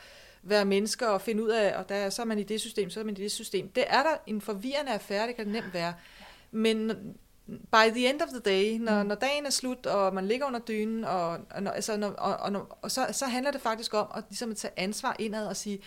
B: være mennesker og finde ud af, og der, så er man i det system, så er man i det system. Det er der en forvirrende affære, det kan det nemt være. Men by the end of the day, når, mm. når dagen er slut, og man ligger under dynen, og, og, altså, når, og, og, og så, så handler det faktisk om at, ligesom at tage ansvar indad og sige,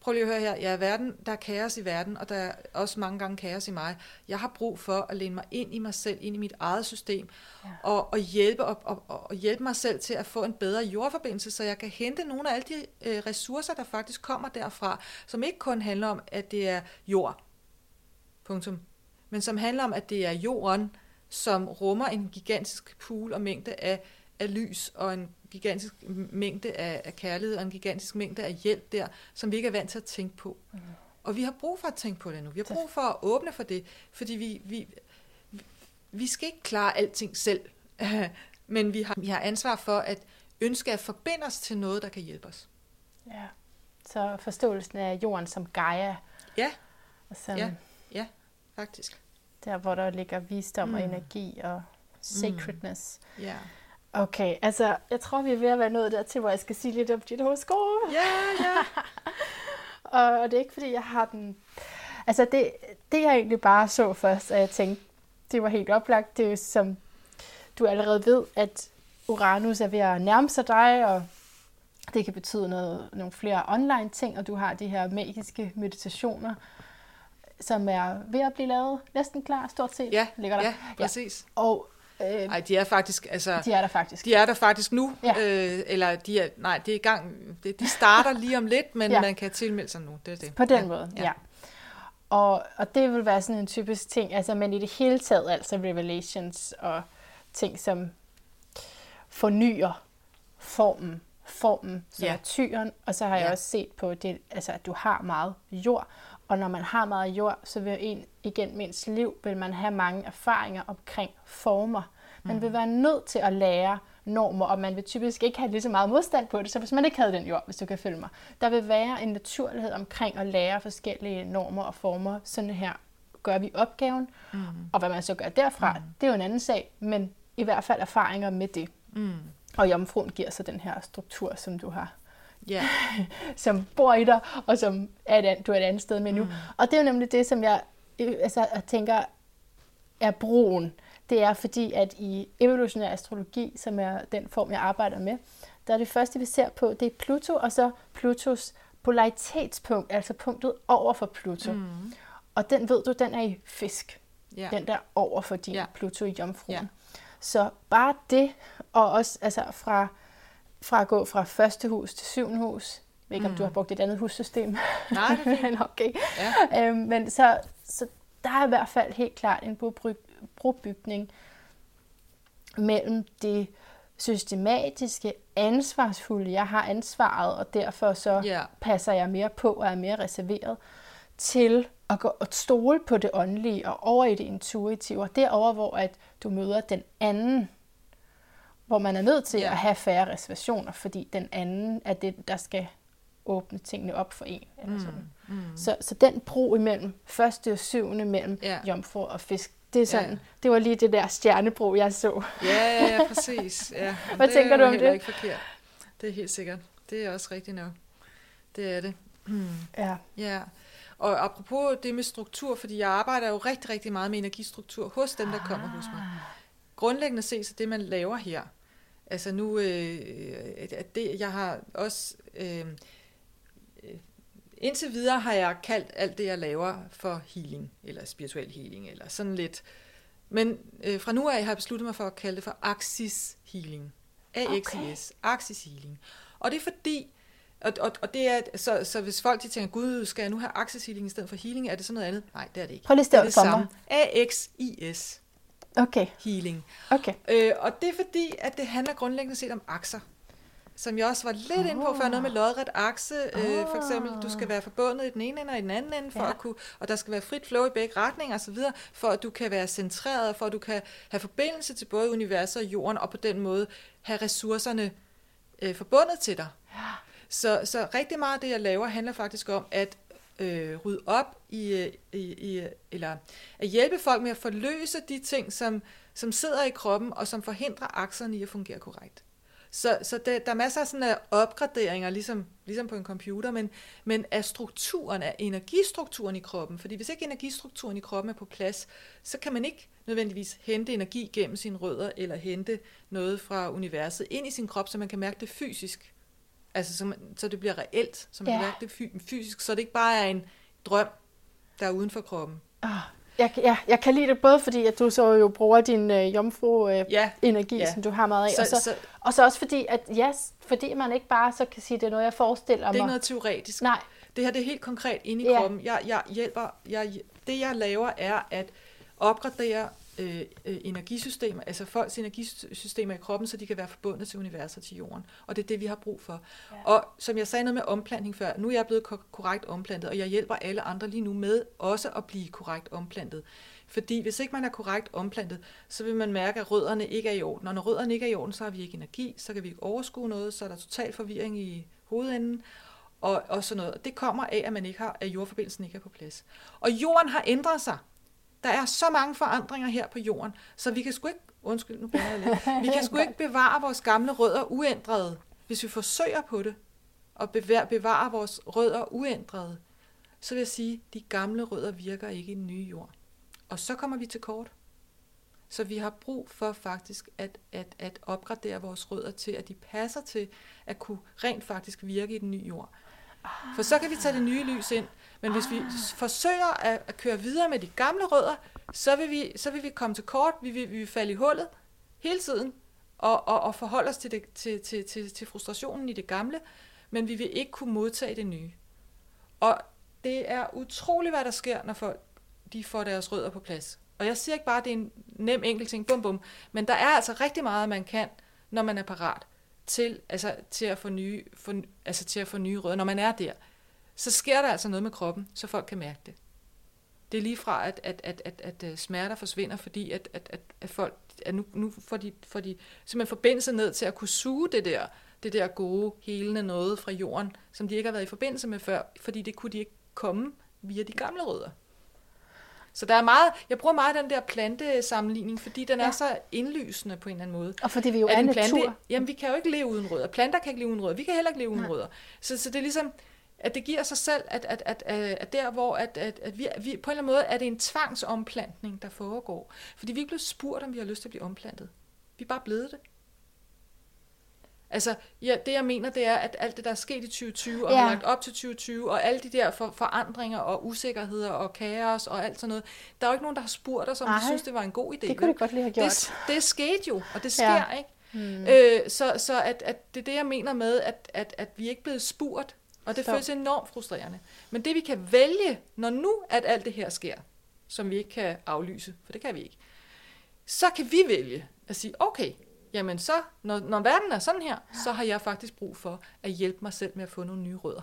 B: prøv lige at høre her, jeg er verden, der er kaos i verden, og der er også mange gange kaos i mig. Jeg har brug for at læne mig ind i mig selv, ind i mit eget system, ja. og, og, hjælpe, og, og, og hjælpe mig selv til at få en bedre jordforbindelse, så jeg kan hente nogle af alle de øh, ressourcer, der faktisk kommer derfra, som ikke kun handler om, at det er jord. Punktum. Men som handler om, at det er jorden, som rummer en gigantisk pool og mængde af, af lys og en gigantisk mængde af, af kærlighed og en gigantisk mængde af hjælp der, som vi ikke er vant til at tænke på. Mm. Og vi har brug for at tænke på det nu. Vi har brug for at åbne for det, fordi vi, vi, vi skal ikke klare alting selv, men vi har, vi har ansvar for at ønske at forbinde os til noget, der kan hjælpe os.
A: Ja, så forståelsen af jorden som Gaia.
B: Ja, som, ja, ja, faktisk.
A: Der, hvor der ligger visdom mm. og energi og sacredness.
B: Mm. Ja.
A: Okay, altså, jeg tror, vi er ved at være nået dertil, hvor jeg skal sige lidt om dit horoskop.
B: Ja, ja.
A: og det er ikke, fordi jeg har den... Altså, det, det jeg egentlig bare så først, at jeg tænkte, det var helt oplagt. Det er jo som du allerede ved, at Uranus er ved at nærme sig dig, og det kan betyde noget, nogle flere online ting, og du har de her magiske meditationer, som er ved at blive lavet næsten klar, stort set.
B: Ja, ligger der. ja præcis.
A: Ja. Og
B: Øh, Ej, de er faktisk, altså...
A: De er der faktisk.
B: De er der faktisk nu, ja. øh, eller de er, nej, det er i gang, det, de starter lige om lidt, men ja. man kan tilmelde sig nu, det er det.
A: På den ja. måde, ja. ja. Og, og det vil være sådan en typisk ting, altså, men i det hele taget, altså revelations og ting, som fornyer formen, formen, som ja. er tyren, og så har jeg ja. også set på det, altså, at du har meget jord, og når man har meget jord, så vil en igen mindst liv, vil man have mange erfaringer omkring former. Man vil være nødt til at lære normer, og man vil typisk ikke have lige så meget modstand på det, så hvis man ikke havde den jord, hvis du kan følge mig. Der vil være en naturlighed omkring at lære forskellige normer og former. Sådan her gør vi opgaven, mm. og hvad man så gør derfra, mm. det er jo en anden sag, men i hvert fald erfaringer med det. Mm. Og jomfruen giver så den her struktur, som du har yeah. som bor i dig, og som er et, du er et andet sted med nu. Mm. Og det er jo nemlig det, som jeg, altså, jeg tænker er broen. Det er fordi, at i evolutionær astrologi, som er den form, jeg arbejder med, der er det første, vi ser på, det er Pluto, og så Plutos polaritetspunkt, altså punktet over for Pluto. Mm. Og den ved du, den er i fisk. Yeah. Den der over for din yeah. Pluto i jomfruen. Yeah. Så bare det, og også altså fra fra at gå fra første hus til syvende hus. Jeg ved ikke, mm. om du har brugt et andet hussystem.
B: Nej, det er fint.
A: okay. Ja. Øhm, men så, så der er i hvert fald helt klart en brobygning mellem det systematiske, ansvarsfulde, jeg har ansvaret, og derfor så yeah. passer jeg mere på og er mere reserveret, til at gå og stole på det åndelige og over i det intuitive, og derover hvor at du møder den anden, hvor man er nødt til ja. at have færre reservationer, fordi den anden er det, der skal åbne tingene op for en. Eller mm, sådan. Mm. Så, så den bro imellem første og syvende mellem ja. jomfru og fisk, det er sådan, ja. det var lige det der stjernebro, jeg så.
B: Ja, ja, ja præcis. Ja.
A: Hvad det tænker du om det?
B: ikke forkert. Det er helt sikkert. Det er også rigtigt nok. Det er det. Mm.
A: Ja.
B: ja. Og apropos det med struktur, fordi jeg arbejder jo rigtig, rigtig meget med energistruktur hos dem, der kommer hos mig. Ah. Grundlæggende set, så det man laver her, Altså nu, øh, det, jeg har også, øh, indtil videre har jeg kaldt alt det, jeg laver for healing, eller spirituel healing, eller sådan lidt. Men øh, fra nu af har jeg besluttet mig for at kalde det for Axis Healing. AXIS, okay. Axis Healing. Og det er fordi, og, og, og det er, så, så hvis folk de tænker, gud, skal jeg nu have Axis Healing i stedet for healing, er det sådan noget andet? Nej, det er det ikke.
A: Prøv lige
B: det, det
A: for mig.
B: AXIS
A: okay.
B: healing.
A: Okay.
B: Øh, og det er fordi, at det handler grundlæggende set om akser. som jeg også var lidt oh. inde på før, noget med lodret akse. Oh. Øh, for eksempel, du skal være forbundet i den ene ende og i den anden ende, for ja. at kunne, og der skal være frit flow i begge retninger osv., for at du kan være centreret, for at du kan have forbindelse til både universet og jorden, og på den måde have ressourcerne øh, forbundet til dig. Ja. Så, så rigtig meget af det, jeg laver, handler faktisk om at øh, rydde op i, øh, i, i, eller at hjælpe folk med at forløse de ting, som, som sidder i kroppen, og som forhindrer akserne i at fungere korrekt. Så, så det, der er masser af sådan af opgraderinger, ligesom, ligesom på en computer, men, men af strukturen, af energistrukturen i kroppen. Fordi hvis ikke energistrukturen i kroppen er på plads, så kan man ikke nødvendigvis hente energi gennem sine rødder, eller hente noget fra universet ind i sin krop, så man kan mærke det fysisk. Altså, så, man, så det bliver reelt, så man ja. kan mærke det fysisk, så det ikke bare er en drøm, der er uden for kroppen.
A: Oh, jeg, ja, jeg kan lide det både fordi, at du så jo bruger din øh, jomfru-energi, øh, ja. som du har meget af, så, og, så, så, og så også fordi, at ja, fordi man ikke bare så kan sige, at det er noget, jeg forestiller mig.
B: Det er ikke noget teoretisk.
A: Nej.
B: Det her det er helt konkret inde i ja. kroppen. Jeg, jeg hjælper, jeg, det jeg laver er at opgradere øh, øh, energisystemer, altså folks energisystemer i kroppen, så de kan være forbundet til universet og til jorden. Og det er det, vi har brug for. Ja. Og som jeg sagde noget med omplantning før, nu er jeg blevet korrekt omplantet, og jeg hjælper alle andre lige nu med også at blive korrekt omplantet. Fordi hvis ikke man er korrekt omplantet, så vil man mærke, at rødderne ikke er i orden. Og når rødderne ikke er i orden, så har vi ikke energi, så kan vi ikke overskue noget, så er der total forvirring i hovedenden, og, og sådan noget. Det kommer af, at man ikke har, at jordforbindelsen ikke er på plads. Og jorden har ændret sig. Der er så mange forandringer her på jorden, så vi kan sgu ikke, undskyld, nu jeg lidt, vi kan sgu ikke bevare vores gamle rødder uændrede, hvis vi forsøger på det, og bevare, vores rødder uændrede, så vil jeg sige, at de gamle rødder virker ikke i den nye jord. Og så kommer vi til kort. Så vi har brug for faktisk at, at, at opgradere vores rødder til, at de passer til at kunne rent faktisk virke i den nye jord. For så kan vi tage det nye lys ind, men hvis vi ah. forsøger at, at køre videre med de gamle rødder, så vil vi, så vil vi komme til kort, vi vil, vi vil falde i hullet hele tiden, og, og, og forholde os til, det, til, til, til, til frustrationen i det gamle, men vi vil ikke kunne modtage det nye. Og det er utroligt, hvad der sker, når folk de får deres rødder på plads. Og jeg siger ikke bare, at det er en nem enkelt ting, bum bum, men der er altså rigtig meget, man kan, når man er parat til, altså, til, at få nye, for, altså, til at få nye rødder, når man er der så sker der altså noget med kroppen, så folk kan mærke det. Det er lige fra, at, at, at, at, at øh, smerter forsvinder, fordi at, at, at, at folk, at nu, nu får de, får de simpelthen forbindelse ned til at kunne suge det der, det der gode, helende noget fra jorden, som de ikke har været i forbindelse med før, fordi det kunne de ikke komme via de gamle rødder. Så der er meget, jeg bruger meget den der plantesammenligning, fordi den ja. er så indlysende på en eller anden måde.
A: Og fordi vi jo er en plante, natur.
B: Jamen, vi kan jo ikke leve uden rødder. Planter kan ikke leve uden rødder. Vi kan heller ikke leve uden rødder. Så, så det er ligesom, at det giver sig selv, at, at, at, at der hvor at, at, at vi, vi, på en eller anden måde er det en tvangsomplantning, der foregår. Fordi vi er ikke blevet spurgt, om vi har lyst til at blive omplantet. Vi er bare blevet det. Altså, ja, det jeg mener, det er, at alt det, der er sket i 2020, og ja. lagt op til 2020, og alle de der for, forandringer og usikkerheder og kaos og alt sådan noget, der er jo ikke nogen, der har spurgt os, om de synes, det var en god idé.
A: Det kunne det godt lige have gjort.
B: Det, det skete jo, og det sker, ja. ikke? Hmm. Øh, så så at, at det er det, jeg mener med, at, at, at vi ikke er blevet spurgt, og det føles enormt frustrerende. Men det vi kan vælge, når nu at alt det her sker, som vi ikke kan aflyse, for det kan vi ikke, så kan vi vælge at sige, okay, jamen så, når, når verden er sådan her, så har jeg faktisk brug for at hjælpe mig selv med at få nogle nye rødder.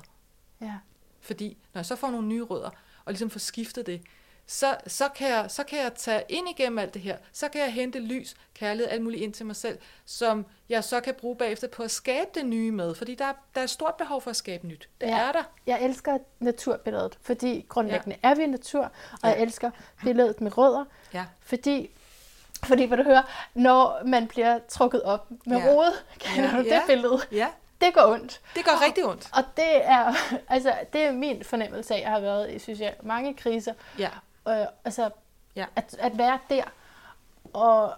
A: Ja.
B: Fordi når jeg så får nogle nye rødder, og ligesom får skiftet det, så, så, kan jeg, så kan jeg tage ind igennem alt det her. Så kan jeg hente lys, kærlighed, alt muligt ind til mig selv, som jeg så kan bruge bagefter på at skabe det nye med. Fordi der, der er stort behov for at skabe nyt. Det ja, er der.
A: Jeg elsker naturbilledet, fordi grundlæggende ja. er vi natur, og ja. jeg elsker billedet med rødder,
B: ja.
A: fordi fordi, hvad du hører, når man bliver trukket op med ja. rode, kan ja. du det ja. billede?
B: Ja.
A: Det går ondt.
B: Det går rigtig ondt.
A: Og det er, altså, det er min fornemmelse af, at jeg har været i, synes jeg, mange kriser.
B: Ja.
A: Øh, altså, ja. at, at være der. Og,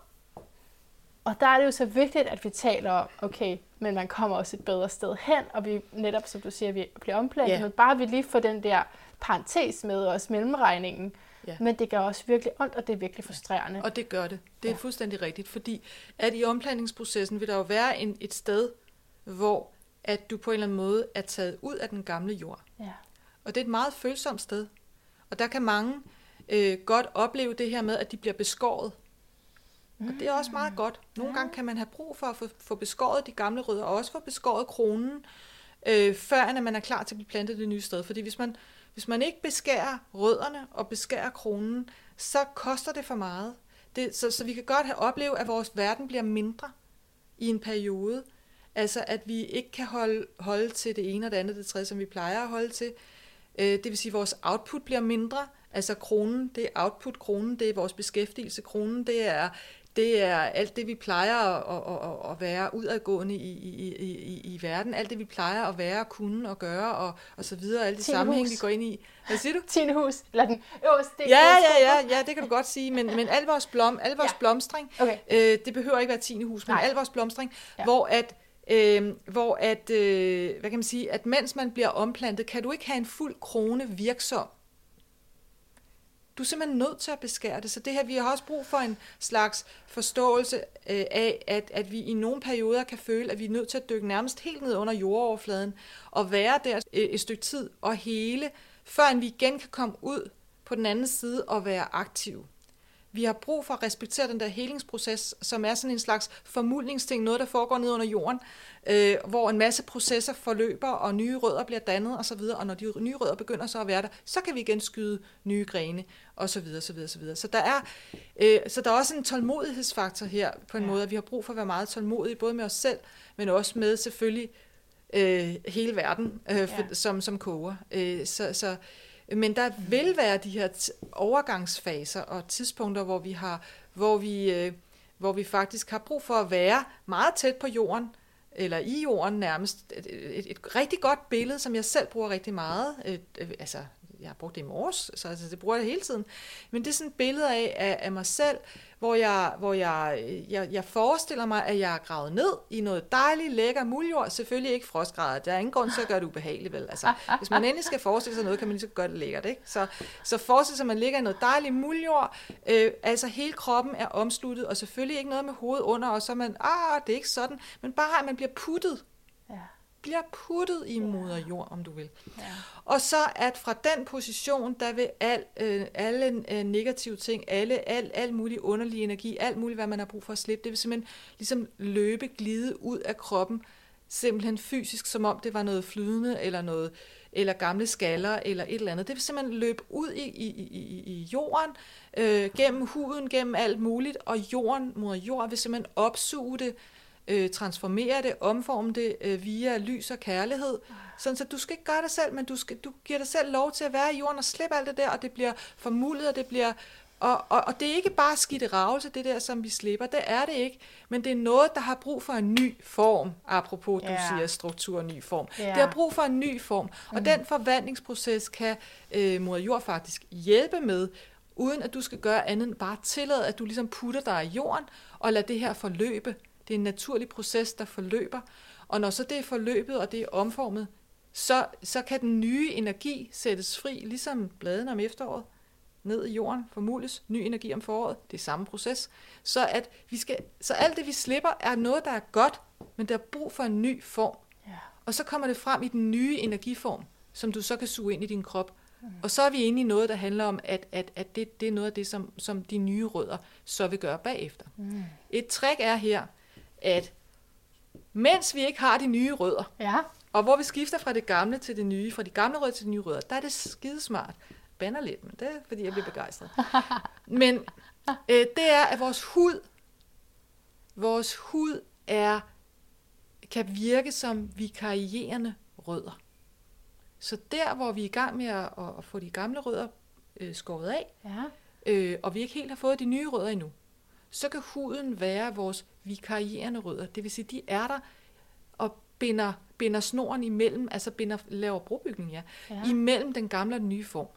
A: og der er det jo så vigtigt, at vi taler om, okay, men man kommer også et bedre sted hen, og vi netop, som du siger, vi bliver omplantet, ja. men bare vi lige får den der parentes med os mellemregningen, Ja. Men det gør også virkelig ondt, og det er virkelig frustrerende.
B: Og det gør det. Det er ja. fuldstændig rigtigt, fordi at i omplantningsprocessen vil der jo være en, et sted, hvor at du på en eller anden måde er taget ud af den gamle jord.
A: Ja.
B: Og det er et meget følsomt sted. Og der kan mange øh, godt opleve det her med, at de bliver beskåret. Og det er også meget godt. Nogle gange kan man have brug for at få, få beskåret de gamle rødder, og også få beskåret kronen, øh, før at man er klar til at blive plantet det nye sted. Fordi hvis man, hvis man ikke beskærer rødderne og beskærer kronen, så koster det for meget. Det, så, så vi kan godt have opleve, at vores verden bliver mindre i en periode. Altså at vi ikke kan holde, holde til det ene og det andet, det tredje, som vi plejer at holde til. Øh, det vil sige, at vores output bliver mindre. Altså kronen, det er output, kronen, det er vores beskæftigelse, kronen, det er det er alt det, vi plejer at, at, at, være udadgående i, i, i, i verden, alt det, vi plejer at være, kunne og gøre, og, og så videre, alle de sammenhæng, vi går ind i. Hvad siger du?
A: Tinehus, eller den øverste.
B: Ja, ja, ja, ja, det kan du godt sige, men, men al vores, blom, al vores ja. blomstring,
A: okay.
B: øh, det behøver ikke være tinehus, men Nej. al vores blomstring, ja. hvor at Øh, hvor at, øh, hvad kan man sige, at mens man bliver omplantet, kan du ikke have en fuld krone virksom du er simpelthen nødt til at beskære det. Så det her, vi har også brug for en slags forståelse øh, af, at, at vi i nogle perioder kan føle, at vi er nødt til at dykke nærmest helt ned under jordoverfladen og være der et, et stykke tid og hele, før vi igen kan komme ud på den anden side og være aktive. Vi har brug for at respektere den der helingsproces, som er sådan en slags formulningsting, noget der foregår ned under jorden, øh, hvor en masse processer forløber, og nye rødder bliver dannet osv., og, og når de nye rødder begynder så at være der, så kan vi igen skyde nye grene, og så videre, så videre, så videre. Så der er, øh, så der er også en tålmodighedsfaktor her, på en ja. måde, at vi har brug for at være meget tålmodige, både med os selv, men også med selvfølgelig øh, hele verden, øh, for, ja. som, som koger. Øh, så, så men der vil være de her overgangsfaser og tidspunkter, hvor vi har, hvor vi, øh, hvor vi faktisk har brug for at være meget tæt på jorden, eller i jorden nærmest. Et, et, et rigtig godt billede, som jeg selv bruger rigtig meget. Et, et, altså, jeg har brugt det i morges, så altså, det bruger jeg hele tiden. Men det er sådan et billede af, af, af mig selv, hvor, jeg, hvor jeg, jeg, jeg forestiller mig, at jeg er gravet ned i noget dejligt, lækker muljord. Selvfølgelig ikke frostgrader. Der er ingen grund til at gøre det ubehageligt, vel? Altså, hvis man endelig skal forestille sig noget, kan man lige så gøre det lækkert, ikke? Så, så forestil sig, at man ligger i noget dejligt muljord. Øh, altså hele kroppen er omsluttet, og selvfølgelig ikke noget med hovedet under, og så er man, ah, det er ikke sådan, men bare at man bliver puttet bliver puttet i moder jord, om du vil. Ja. Og så at fra den position, der vil al, øh, alle øh, negative ting, alle, al, al mulig underlig energi, alt muligt, hvad man har brug for at slippe, det vil simpelthen ligesom løbe, glide ud af kroppen, simpelthen fysisk, som om det var noget flydende, eller noget eller gamle skaller, eller et eller andet. Det vil simpelthen løbe ud i, i, i, i jorden, øh, gennem huden, gennem alt muligt, og jorden, mod jord, vil simpelthen opsuge det, øh, transformere det, omforme det øh, via lys og kærlighed. Sådan så du skal ikke gøre det selv, men du, skal, du giver dig selv lov til at være i jorden og slippe alt det der, og det bliver formuldet, og det bliver... Og, og, og det er ikke bare skidt ravelse, det der, som vi slipper. Det er det ikke. Men det er noget, der har brug for en ny form. Apropos, du yeah. siger struktur, ny form. Yeah. Det har brug for en ny form. Og mm. den forvandlingsproces kan øh, moder jord faktisk hjælpe med, uden at du skal gøre andet end bare tillade, at du ligesom putter dig i jorden, og lad det her forløbe. Det er en naturlig proces, der forløber. Og når så det er forløbet, og det er omformet, så, så kan den nye energi sættes fri, ligesom bladene om efteråret, ned i jorden, formules, ny energi om foråret, det er samme proces. Så, at vi skal, så alt det, vi slipper, er noget, der er godt, men der er brug for en ny form. Ja. Og så kommer det frem i den nye energiform, som du så kan suge ind i din krop. Mm. Og så er vi inde i noget, der handler om, at, at, at det, det er noget af det, som, som de nye rødder så vil gøre bagefter. Mm. Et trick er her, at mens vi ikke har de nye rødder,
A: ja.
B: og hvor vi skifter fra det gamle til det nye, fra de gamle rødder til de nye rødder, der er det skidesmart. Banner lidt, men det er, fordi jeg bliver begejstret. Men øh, det er, at vores hud, vores hud er, kan virke som vikarierende rødder. Så der, hvor vi er i gang med at, at få de gamle rødder øh, skåret af, ja. øh, og vi ikke helt har fået de nye rødder endnu, så kan huden være vores vikarierende rødder. Det vil sige, de er der og binder, binder snoren imellem, altså binder, laver brobygning, ja, ja, imellem den gamle og den nye form.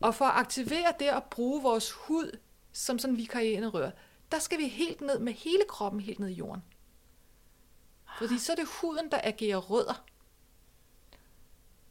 B: Og for at aktivere det og bruge vores hud som sådan vikarierende rør, der skal vi helt ned med hele kroppen helt ned i jorden. Fordi så er det huden, der agerer rødder.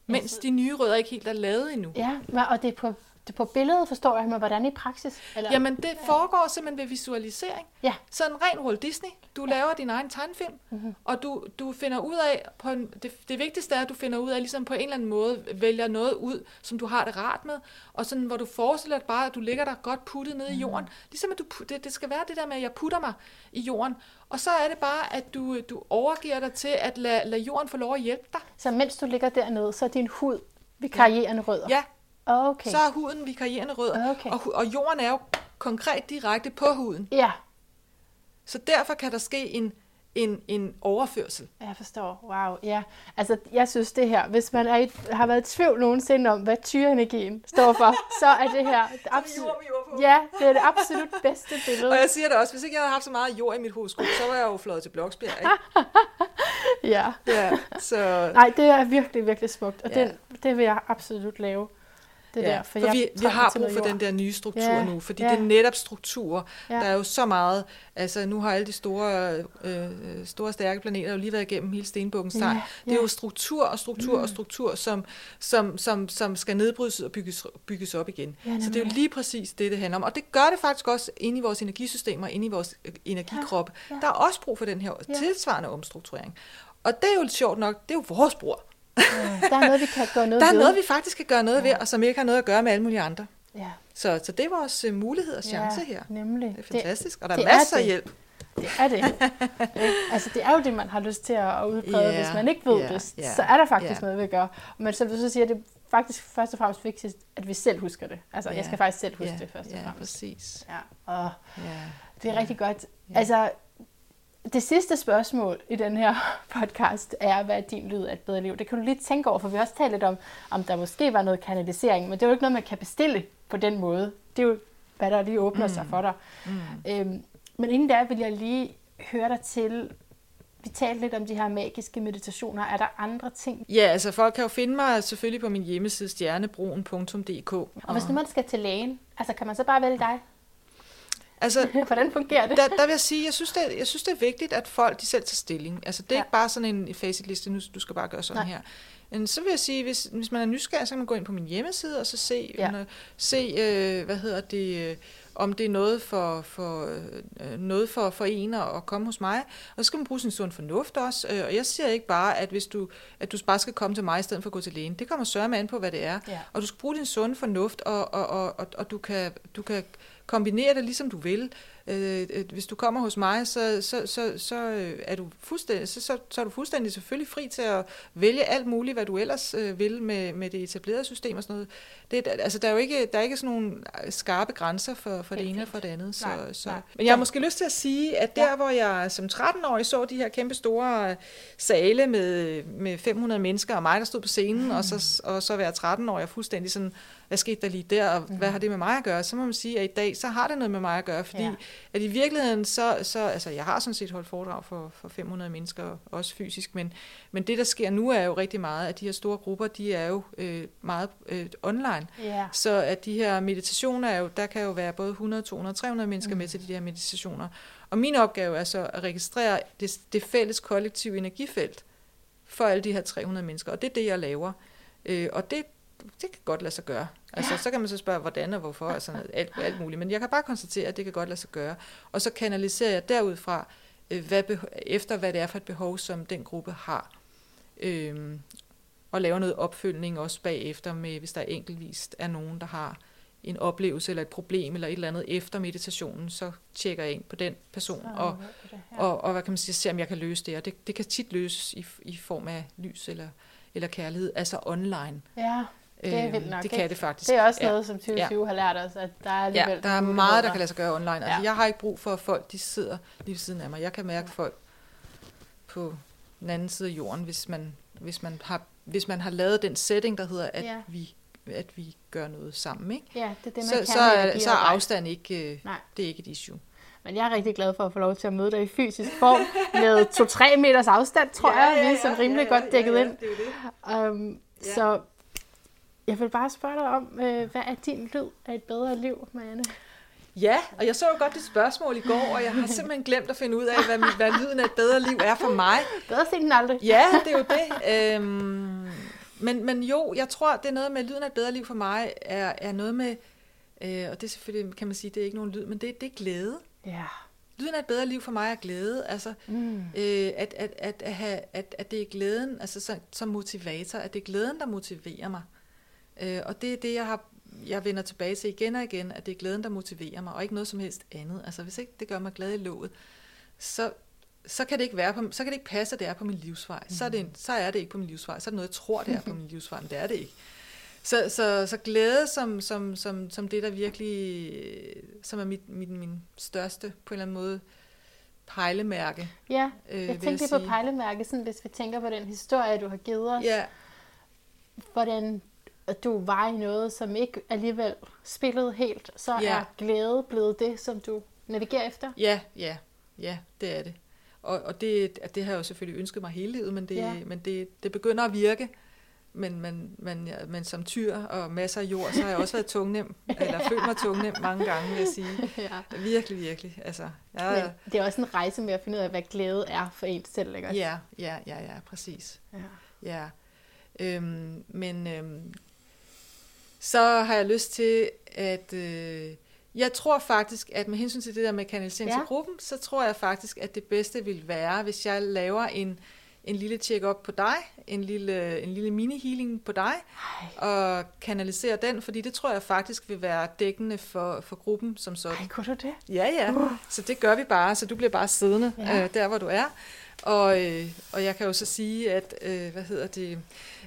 B: Mens de nye rødder ikke helt er lavet endnu.
A: Ja, og det er på det på billedet forstår jeg, men hvordan i praksis?
B: Eller? Jamen, det foregår simpelthen ved visualisering.
A: Ja.
B: Sådan ren Walt Disney. Du laver din egen tegnfilm, mm-hmm. og du, du finder ud af, på en, det, det vigtigste er, at du finder ud af, ligesom på en eller anden måde, vælger noget ud, som du har det rart med, og sådan, hvor du forestiller dig bare, at du ligger der godt puttet nede mm-hmm. i mhm. jorden. Ligesom at du, det, det skal være det der med, at jeg putter mig i jorden, og så er det bare, at du, du overgiver dig til at lade, lade jorden få lov at hjælpe dig.
A: Så mens du ligger dernede, så er din hud vikarierende rødder?
B: Ja,
A: Okay.
B: Så er huden vikarierende rød,
A: okay.
B: og, og jorden er jo konkret direkte på huden.
A: Ja.
B: Så derfor kan der ske en, en, en overførsel.
A: Jeg forstår. Wow. Ja. Altså, jeg synes det her, hvis man er i, har været i tvivl nogensinde om, hvad tyreenergien står for, så er det her det
B: absolut,
A: ja, det er det absolut bedste billede.
B: Og jeg siger det også, hvis ikke jeg havde haft så meget jord i mit horoskop, så var jeg jo flået til Bloksbjerg, ikke?
A: ja.
B: ja så...
A: Nej, det er virkelig, virkelig smukt, og ja. den, det vil jeg absolut lave
B: det ja, der. For, for vi, vi har brug for den der nye struktur ja, nu, fordi ja. det er netop struktur. Ja. Der er jo så meget, altså nu har alle de store, øh, store stærke planeter jo lige været igennem hele stenbukkens ja, ja. Det er jo struktur og struktur mm. og struktur, som, som, som, som skal nedbrydes og bygges, bygges op igen. Ja, så det er jo lige præcis det, det handler om. Og det gør det faktisk også inde i vores energisystemer, inde i vores øh, energikrop. Ja, ja. Der er også brug for den her ja. tilsvarende omstrukturering. Og det er jo sjovt nok, det er jo vores bror.
A: Ja, der er noget, vi kan gøre noget
B: Der er
A: ved.
B: noget, vi faktisk kan gøre noget ja. ved, og som ikke har noget at gøre med alle mulige andre.
A: Ja.
B: Så, så det er vores uh, mulighed og chance
A: ja,
B: her.
A: Nemlig.
B: Det er fantastisk, det, og der er masser er af hjælp.
A: Det er det. altså, det er jo det, man har lyst til at udbrede. Yeah, Hvis man ikke ved yeah, det, yeah, så er der faktisk yeah. noget, vi gør. Men som du så siger, det er faktisk først og fremmest vigtigt, at vi selv husker det. Altså, yeah. jeg skal faktisk selv huske yeah, det først og fremmest.
B: Ja, præcis.
A: Ja, og yeah, det er yeah. rigtig godt. Yeah. Altså, det sidste spørgsmål i den her podcast er, hvad din lyd af et bedre liv? Det kan du lige tænke over, for vi har også talt lidt om, om der måske var noget kanalisering, men det er jo ikke noget, man kan bestille på den måde. Det er jo, hvad der lige åbner mm. sig for dig. Mm. Øhm, men inden der vil jeg lige høre dig til, vi talte lidt om de her magiske meditationer. Er der andre ting?
B: Ja, altså folk kan jo finde mig selvfølgelig på min hjemmeside stjernebroen.dk.
A: Og hvis nu man skal til lægen, altså kan man så bare vælge dig?
B: Altså,
A: Hvordan fungerer det?
B: Der, der vil jeg sige, jeg synes, det, jeg synes, det er vigtigt, at folk de selv tager stilling. Altså, det er ja. ikke bare sådan en facitliste, nu du skal bare gøre sådan Nej. her. Men så vil jeg sige, hvis, hvis man er nysgerrig, så kan man gå ind på min hjemmeside og så se, ja. uh, se øh, hvad hedder det, øh, om det er noget for, for, øh, noget for, for en at komme hos mig. Og så skal man bruge sin sund fornuft også. Øh, og jeg siger ikke bare, at hvis du, at du bare skal komme til mig i stedet for at gå til lægen. Det kommer sørge med an på, hvad det er. Ja. Og du skal bruge din sunde fornuft, og, og, og, og, og du kan, du kan kombinere det ligesom du vil. Øh, hvis du kommer hos mig, så, så, så, så, er du fuldstændig, så, så, så er du fuldstændig selvfølgelig fri til at vælge alt muligt, hvad du ellers øh, vil med, med det etablerede system og sådan noget. Det, altså, der er jo ikke, der er ikke sådan nogle skarpe grænser for, for det ene og for det andet. Så, nej, så. Nej. Men jeg har måske lyst til at sige, at der, ja. hvor jeg som 13-årig så de her kæmpe store sale med, med 500 mennesker, og mig, der stod på scenen, mm. og, så, og så være 13-årig og fuldstændig sådan hvad skete der lige der, og mm. hvad har det med mig at gøre? Så må man sige, at i dag, så har det noget med mig at gøre, fordi ja. At i virkeligheden, så, så, altså jeg har sådan set holdt foredrag for, for 500 mennesker, også fysisk, men, men det, der sker nu, er jo rigtig meget, at de her store grupper, de er jo øh, meget øh, online.
A: Ja.
B: Så at de her meditationer er jo, der kan jo være både 100, 200, 300 mennesker mm. med til de her meditationer. Og min opgave er så at registrere det, det fælles kollektive energifelt for alle de her 300 mennesker, og det er det, jeg laver. Øh, og det, det kan godt lade sig gøre. Altså, ja. så kan man så spørge, hvordan og hvorfor, og sådan noget, alt, alt muligt. Men jeg kan bare konstatere, at det kan godt lade sig gøre. Og så kanaliserer jeg derudfra, øh, hvad efter hvad det er for et behov, som den gruppe har. Øhm, og lave noget opfølgning også bagefter, med, hvis der enkeltvist er nogen, der har en oplevelse eller et problem eller et eller andet efter meditationen, så tjekker jeg ind på den person og, og, og hvad kan man sige, se om jeg kan løse det. Og det, det kan tit løses i, i form af lys eller, eller kærlighed, altså online.
A: Ja. Det er vildt
B: nok. Det kan ikke? det faktisk.
A: Det er også noget, som 2020 ja. har lært os, at der er alligevel...
B: Ja, der er meget, der kan lade sig gøre online. Altså, ja. Jeg har ikke brug for, at folk de sidder lige ved siden af mig. Jeg kan mærke folk på den anden side af jorden, hvis man, hvis man, har, hvis man har lavet den setting, der hedder, at, ja. vi, at vi gør noget sammen. Ikke?
A: Ja, det er det, man
B: så,
A: kan
B: så, er, så er afstand ikke, øh, Nej. det er ikke et issue.
A: Men jeg er rigtig glad for at få lov til at møde dig i fysisk form med 2-3 meters afstand, tror ja, jeg, ja, ja, vi er sådan rimelig ja, ja, godt dækket ja, ja, ind. Det er det. Um, ja. Så jeg vil bare spørge dig om, øh, hvad er din lyd af et bedre liv, Marianne?
B: Ja, og jeg så jo godt dit spørgsmål i går, og jeg har simpelthen glemt at finde ud af, hvad, hvad lyden af et bedre liv er for mig.
A: Bedre sent end aldrig.
B: Ja, det er jo det. Øhm, men, men jo, jeg tror, det er noget med, lyden af et bedre liv for mig, er, er noget med, øh, og det er selvfølgelig, kan man sige, det er ikke nogen lyd, men det, det er glæde.
A: Ja.
B: Lyden af et bedre liv for mig er glæde, altså
A: Mm.
B: øh, at, at, at, at, have, at, at det er glæden, altså som, som motivator, at det er glæden, der motiverer mig. Øh, og det er det, jeg har jeg vender tilbage til igen og igen, at det er glæden, der motiverer mig, og ikke noget som helst andet. Altså hvis ikke det gør mig glad i låget, så, så kan det ikke være på, så kan det ikke passe, at det er på min livsvej. Mm. Så, er det, så er det ikke på min livsvej. Så er det noget, jeg tror, det er på min livsvej, men det er det ikke. Så, så, så glæde som, som, som, som det, der virkelig, som er mit, min, min største, på en eller anden måde, pejlemærke.
A: Ja,
B: øh,
A: jeg
B: vil
A: tænkte lige på
B: sige.
A: pejlemærke, sådan, hvis vi tænker på den historie, du har givet os.
B: Ja,
A: hvordan at du var i noget, som ikke alligevel spillede helt, så
B: Ja.
A: er glæde blevet det, som du navigerer efter.
B: ja, ja, ja, det er det. Og, og det, det har jeg jo selvfølgelig ønsket mig hele livet, men det,
A: Ja.
B: men det, det begynder at virke. Men, men, men, men som tyr og masser af jord, så har jeg også været tungnem, eller følt mig tungnem mange gange, vil jeg sige.
A: ja.
B: Virkelig, virkelig. Altså, jeg,
A: Men det er også en rejse med at finde ud af, hvad glæde er for en selv, ikke også?
B: ja, ja, ja, ja, præcis.
A: ja.
B: Ja. Øhm, men øhm, så har jeg lyst til at... Øh, jeg tror faktisk, at med hensyn til det der med kanalisering
A: Ja.
B: til gruppen, så tror jeg faktisk, at det bedste vil være, hvis jeg laver en, en lille check-up på dig, en lille, en lille mini-healing på dig,
A: Ej,
B: og kanalisere den, fordi det tror jeg faktisk vil være dækkende for, for gruppen som sådan.
A: ej, kunne du det?
B: Ja, ja. Så det gør vi bare, så du bliver bare siddende
A: Ja.
B: øh, der, hvor du er. Og, øh, og jeg kan jo så sige, at, øh, hvad hedder det,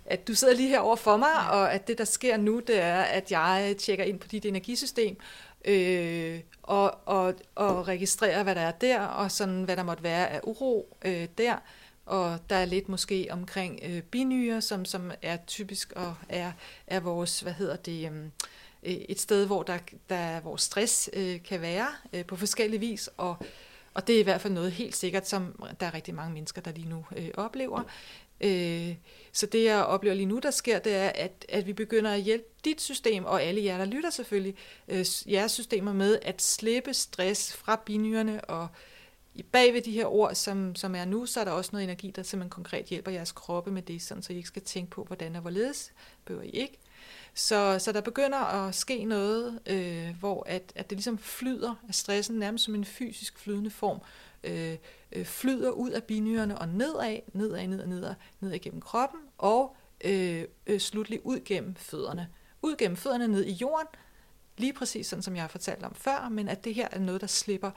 B: at du sidder lige her over for mig, ja. og at det, der sker nu, det er, at jeg tjekker ind på dit energisystem, øh, og, og, og registrerer, hvad der er der, og sådan, hvad der måtte være af uro øh, der. Og der er lidt måske omkring øh, binyre, som, som er typisk og er, er vores, hvad hedder det, øhm, øh, et sted, hvor der, der hvor stress øh, kan være øh, på forskellige vis, og, og det er i hvert fald noget helt sikkert, som der er rigtig mange mennesker, der lige nu øh, oplever. Øh, så det jeg oplever lige nu, der sker, det er, at, at vi begynder at hjælpe dit system, og alle jer, der lytter selvfølgelig, øh, jeres systemer med at slippe stress fra binyrerne, og øh, bag ved de her ord, som, som er nu, så er der også noget energi, der simpelthen konkret hjælper jeres kroppe med det, sådan, så I ikke skal tænke på, hvordan og hvorledes, behøver I ikke. Så, så der begynder at ske noget, øh, hvor at, at det ligesom flyder af stressen, nærmest som en fysisk flydende form, øh, øh, flyder ud af binyrerne og nedad, nedad, nedad, nedad, nedad gennem kroppen, og øh, øh, slutlig ud gennem fødderne. Ud gennem fødderne ned i jorden, lige præcis sådan, som jeg har fortalt om før, men at det her er noget, der slipper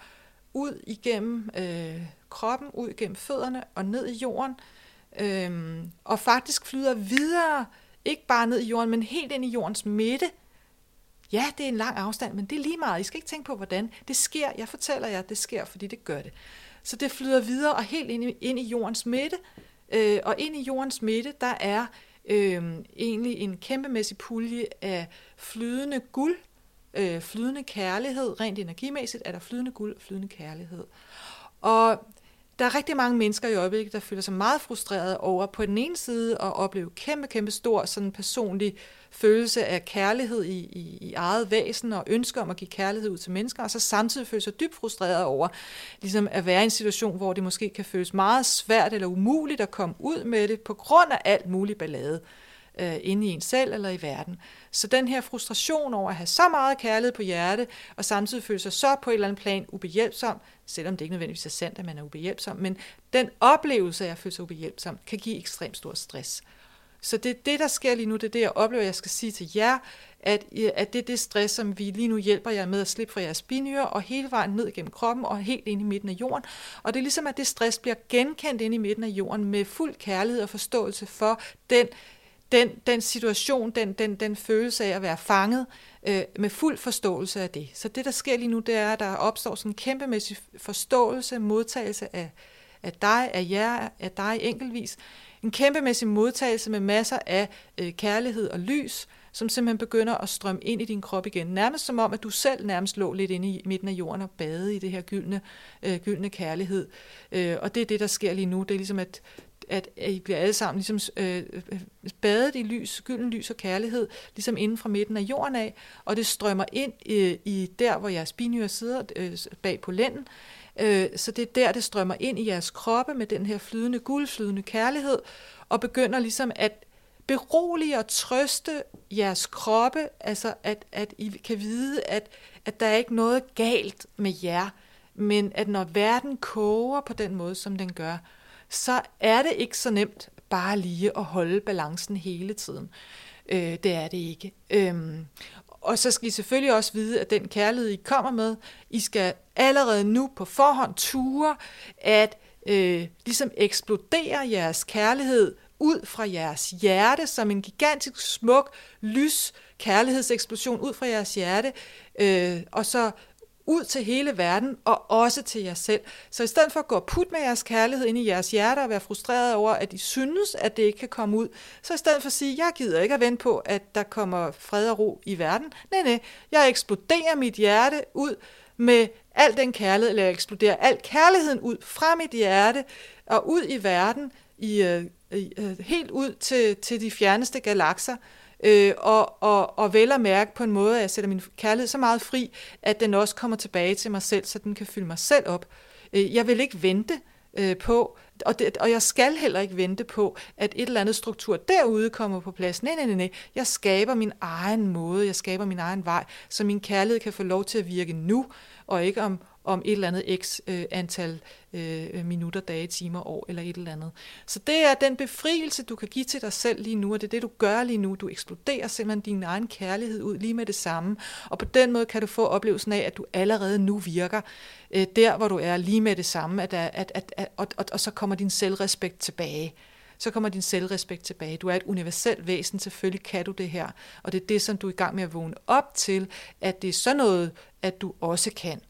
B: ud igennem øh, kroppen, ud igennem fødderne og ned i jorden, øh, og faktisk flyder videre, ikke bare ned i jorden, men helt ind i jordens midte. Ja, det er en lang afstand, men det er lige meget. I skal ikke tænke på, hvordan. Det sker, jeg fortæller jer, det sker, fordi det gør det. Så det flyder videre og helt ind i, ind i jordens midte, øh, og ind i jordens midte, der er øh, egentlig en kæmpemæssig pulje af flydende guld, øh, flydende kærlighed, rent energimæssigt er der flydende guld og flydende kærlighed. Og der er rigtig mange mennesker i øjeblikket, der føler sig meget frustrerede over på den ene side at opleve kæmpe, kæmpe stor sådan personlig følelse af kærlighed i, i, i eget væsen og ønsker om at give kærlighed ud til mennesker, og så samtidig føle sig dybt frustreret over ligesom at være i en situation, hvor det måske kan føles meget svært eller umuligt at komme ud med det på grund af alt muligt ballade øh, Øh, inde i en selv eller i verden. Så den her frustration over at have så meget kærlighed på hjerte, og samtidig føle sig så på et eller andet plan ubehjælpsom, selvom det ikke nødvendigvis er sandt, at man er ubehjælpsom, men den oplevelse af at føle sig ubehjælpsom, kan give ekstremt stor stress. Så det er det, der sker lige nu, det er det, jeg oplever, jeg skal sige til jer, at, at det er det stress, som vi lige nu hjælper jer med at slippe fra jeres binyre, og hele vejen ned gennem kroppen, og helt ind i midten af jorden. Og det er ligesom, at det stress bliver genkendt ind i midten af jorden, med fuld kærlighed og forståelse for den den, den situation, den, den, den følelse af at være fanget, øh, med fuld forståelse af det. Så det, der sker lige nu, det er, at der opstår sådan en kæmpemæssig forståelse, modtagelse af, af dig, af jer, af dig enkeltvis. En kæmpemæssig modtagelse med masser af øh, kærlighed og lys, som simpelthen begynder at strømme ind i din krop igen. Nærmest som om, at du selv nærmest lå lidt inde i midten af jorden og bade i det her gyldne, øh, gyldne kærlighed. Øh, og det er det, der sker lige nu. Det er ligesom, at at I bliver alle sammen ligesom, øh, badet i lys, gylden lys og kærlighed, ligesom inden fra midten af jorden af, og det strømmer ind øh, i der, hvor jeres binyer sidder øh, bag på lænden. Øh, så det er der, det strømmer ind i jeres kroppe med den her flydende guld, flydende kærlighed, og begynder ligesom at berolige og trøste jeres kroppe, altså at, at I kan vide, at, at der er ikke noget galt med jer, men at når verden koger på den måde, som den gør, så er det ikke så nemt bare lige at holde balancen hele tiden. Øh, det er det ikke. Øhm, og så skal I selvfølgelig også vide, at den kærlighed, I kommer med, I skal allerede nu på forhånd ture at øh, ligesom eksplodere jeres kærlighed ud fra jeres hjerte som en gigantisk smuk lys kærlighedseksplosion ud fra jeres hjerte, øh, og så ud til hele verden, og også til jer selv. Så i stedet for at gå og putte med jeres kærlighed ind i jeres hjerte og være frustreret over, at I synes, at det ikke kan komme ud, så i stedet for at sige, jeg gider ikke at vente på, at der kommer fred og ro i verden. Nej, nej, jeg eksploderer mit hjerte ud med al den kærlighed, eller jeg eksploderer al kærligheden ud fra mit hjerte og ud i verden, i, øh, i, øh, helt ud til, til de fjerneste galakser, øh, og, og, og vel at mærke på en måde, at jeg sætter min kærlighed så meget fri, at den også kommer tilbage til mig selv, så den kan fylde mig selv op. Øh, jeg vil ikke vente øh, på, og, det, og jeg skal heller ikke vente på, at et eller andet struktur derude kommer på plads. Nej, nej, nej, nej. Jeg skaber min egen måde, jeg skaber min egen vej, så min kærlighed kan få lov til at virke nu, og ikke om, om et eller andet x øh, antal øh, minutter, dage, timer, år eller et eller andet. Så det er den befrielse, du kan give til dig selv lige nu, og det er det, du gør lige nu. Du eksploderer simpelthen din egen kærlighed ud lige med det samme, og på den måde kan du få oplevelsen af, at du allerede nu virker øh, der, hvor du er lige med det samme, at, at, at, at, og, og, og så kommer kommer din selvrespekt tilbage så kommer din selvrespekt tilbage. Du er et universelt væsen, selvfølgelig kan du det her. Og det er det, som du er i gang med at vågne op til, at det er sådan noget, at du også kan.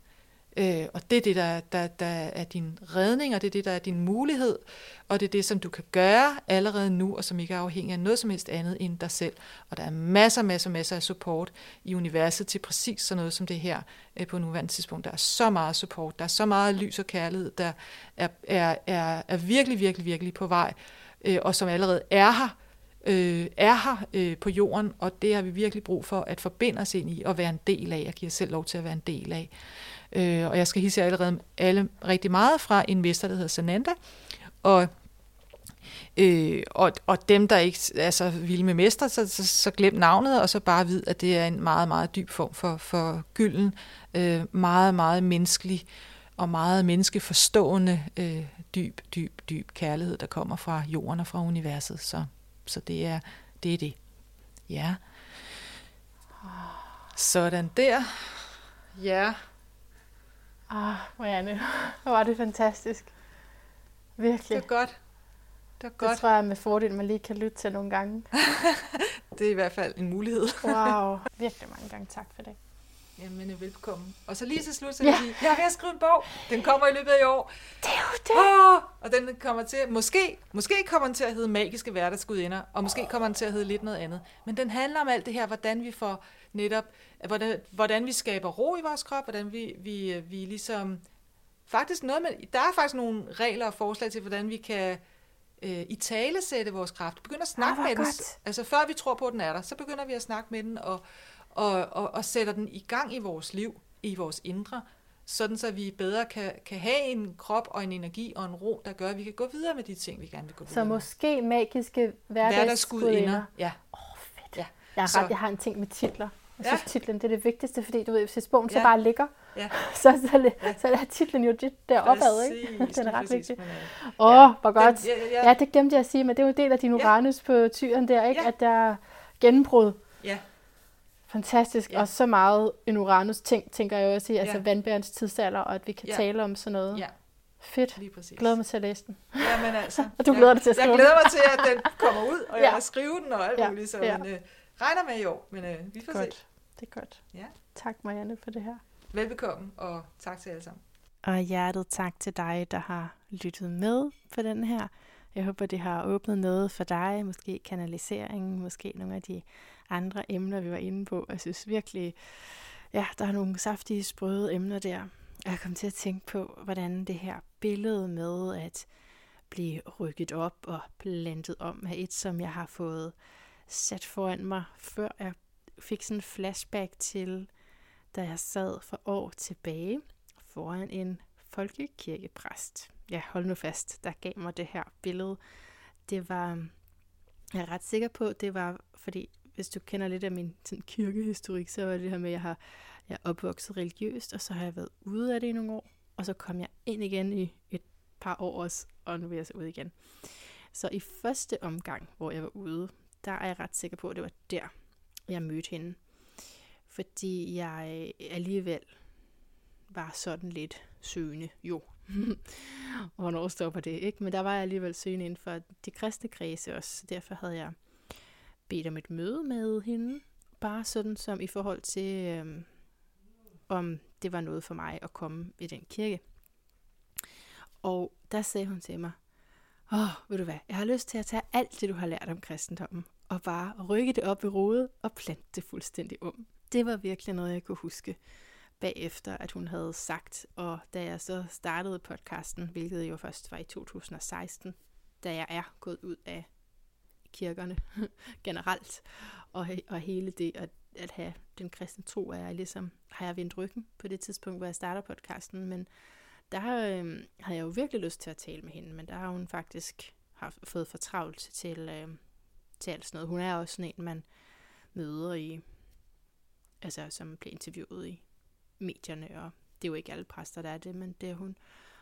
B: Øh, og det er det, der, der, der er din redning, og det er det, der er din mulighed, og det er det, som du kan gøre allerede nu, og som ikke er afhængig af noget som helst andet end dig selv. Og der er masser, masser, masser af support i universet til præcis sådan noget som det her øh, på nuværende tidspunkt. Der er så meget support, der er så meget lys og kærlighed, der er, er, er, er virkelig, virkelig, virkelig på vej, øh, og som allerede er her, øh, er her øh, på jorden, og det har vi virkelig brug for at forbinde os ind i og være en del af, og give os selv lov til at være en del af. Øh, og jeg skal hilse jer allerede alle rigtig meget fra en mester, der hedder Sananda. Og Øh, og, og dem, der ikke er så vilde med mestre, så, så, så glem navnet, og så bare vid, at det er en meget, meget dyb form for, for gylden. Øh, meget, meget menneskelig og meget menneskeforstående øh, dyb, dyb, dyb kærlighed, der kommer fra jorden og fra universet. Så, så det, er, det er det. Ja. Sådan der. Ja.
A: Ah, Marianne, hvor var det fantastisk. Virkelig.
B: Det er godt. Det er godt.
A: Det tror jeg med fordel, man lige kan lytte til nogle gange.
B: det er i hvert fald en mulighed.
A: wow. Virkelig mange gange tak for det.
B: Jamen, velkommen. Og så lige til slut, så ja. jeg, jeg er ved at skrive en bog. Den kommer i løbet af i år.
A: Det er jo det.
B: Oh, og den kommer til, måske, måske kommer den til at hedde Magiske Hverdagsgudinder, og måske kommer den til at hedde lidt noget andet. Men den handler om alt det her, hvordan vi får netop, hvordan, hvordan vi skaber ro i vores krop, hvordan vi, vi, vi ligesom, faktisk noget med, der er faktisk nogle regler og forslag til, hvordan vi kan øh, i tale sætte vores kraft. Begynder at snakke ah, med godt. den. Altså før vi tror på, at den er der, så begynder vi at snakke med den, og, og, og, og sætter den i gang i vores liv, i vores indre, sådan så vi bedre kan, kan have en krop og en energi og en ro, der gør, at vi kan gå videre med de ting, vi gerne vil gå videre
A: Så måske magiske hverdagsgudinder.
B: Ja.
A: Åh, oh, fedt. Ja. Jeg, har, ret, jeg har en ting med titler. Jeg synes, ja. titlen det er det vigtigste, fordi du ved, hvis bogen ja. så bare ligger, ja. så, så, så, så er titlen jo det der opad, ikke? den er ret præcis, vigtig. Åh, oh, ja. hvor godt. Den, ja, ja. ja, det glemte jeg at sige, men det er jo en del af din Uranus ja. på tyren der, ikke? Ja. At der er gennembrud. Ja. Fantastisk. Ja. Og så meget en Uranus ting, tænker jeg også i, altså ja. vandbærens tidsalder, og at vi kan ja. tale om sådan noget. Ja. Fedt. Lige præcis. Glæder mig til at læse den.
B: Jamen altså.
A: og du glæder dig til at skrive
B: Jeg glæder mig til, at den kommer ud, og jeg ja. skrive den og alt ja. muligt. Så ja. men, øh, regner med i år, men øh, vi får
A: godt.
B: se.
A: Det er godt. Ja. Tak Marianne for det her.
B: Velbekomme, og tak til alle sammen.
A: Og hjertet tak til dig, der har lyttet med på den her. Jeg håber, det har åbnet noget for dig, måske kanalisering, måske nogle af de andre emner, vi var inde på. Jeg synes virkelig, ja, der er nogle saftige, sprøde emner der. Jeg kom til at tænke på, hvordan det her billede med at blive rykket op og plantet om af et, som jeg har fået sat foran mig, før jeg fik sådan en flashback til, da jeg sad for år tilbage foran en folkekirkepræst. Ja, hold nu fast, der gav mig det her billede. Det var Jeg er ret sikker på, det var, fordi hvis du kender lidt af min sådan, kirkehistorik, så var det her med, at jeg har jeg er opvokset religiøst, og så har jeg været ude af det i nogle år, og så kom jeg ind igen i et par år også, og nu er jeg så ude igen. Så i første omgang, hvor jeg var ude, der er jeg ret sikker på, at det var der, jeg mødte hende. Fordi jeg alligevel var sådan lidt søgende, jo. Hvornår stopper det, ikke? Men der var jeg alligevel søgende inden for de kristne kredse også. Derfor havde jeg bedt om et møde med hende. Bare sådan som i forhold til, øh, om det var noget for mig at komme i den kirke. Og der sagde hun til mig, åh, oh, ved du hvad, jeg har lyst til at tage alt det, du har lært om kristendommen, og bare rykke det op i rodet og plante det fuldstændig om. Det var virkelig noget, jeg kunne huske bagefter, at hun havde sagt. Og da jeg så startede podcasten, hvilket jo først var i 2016, da jeg er gået ud af kirkerne generelt, og, og hele det at, at have den kristne tro, er jeg ligesom, har jeg vendt ryggen på det tidspunkt, hvor jeg starter podcasten, men der øh, havde jeg jo virkelig lyst til at tale med hende, men der har hun faktisk haft, fået for travlt til, øh, til alt sådan noget. Hun er også sådan en, man møder i, altså som bliver interviewet i medierne, og det er jo ikke alle præster, der er det, men det er hun,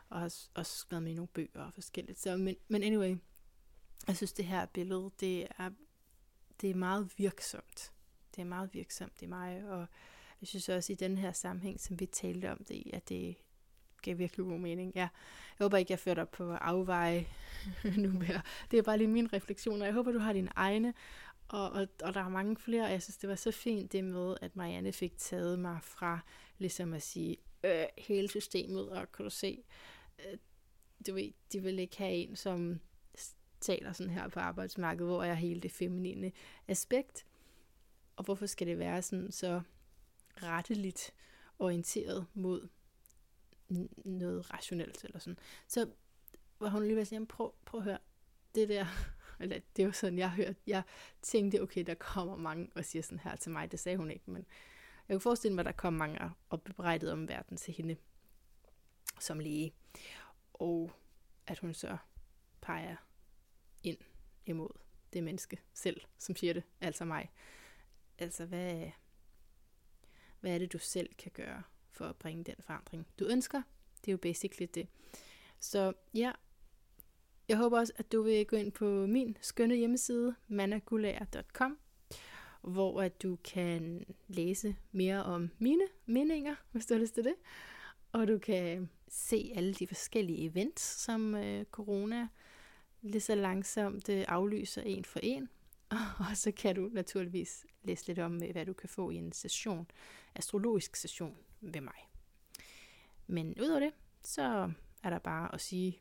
A: og har også skrevet med i nogle bøger og forskelligt. Så, men, men anyway, jeg synes, det her billede, det er, det er meget virksomt. Det er meget virksomt i mig, og jeg synes også i den her sammenhæng, som vi talte om det at det gav virkelig god mening. Ja, jeg håber ikke, jeg fører op på afveje nu mere. Det er bare lige min refleksion, og jeg håber, du har dine egne, og, og, og der er mange flere, og jeg synes, det var så fint det med, at Marianne fik taget mig fra ligesom at sige, øh, hele systemet, og kan du se, øh, du ved, de vil ikke have en, som taler sådan her på arbejdsmarkedet, hvor jeg er hele det feminine aspekt. Og hvorfor skal det være sådan så retteligt orienteret mod noget rationelt eller sådan. Så var hun lige ved at sige, prøv, prøv at høre, det der, eller det var sådan, jeg hørte, jeg tænkte, okay, der kommer mange og siger sådan her til mig, det sagde hun ikke, men jeg kunne forestille mig, at der kom mange og bebrejdede om verden til hende som læge, og at hun så peger imod det menneske selv, som siger det, altså mig. Altså, hvad, hvad er det, du selv kan gøre for at bringe den forandring, du ønsker? Det er jo basically det. Så ja, jeg håber også, at du vil gå ind på min skønne hjemmeside, managulager.com, hvor at du kan læse mere om mine meninger, hvis du har lyst til det. Og du kan se alle de forskellige events, som øh, corona lige så langsomt øh, aflyser en for en. Og så kan du naturligvis læse lidt om, øh, hvad du kan få i en session, astrologisk session ved mig. Men udover det, så er der bare at sige,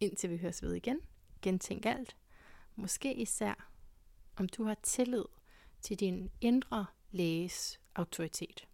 A: indtil vi høres ved igen, gentænk alt. Måske især, om du har tillid til din indre læges autoritet.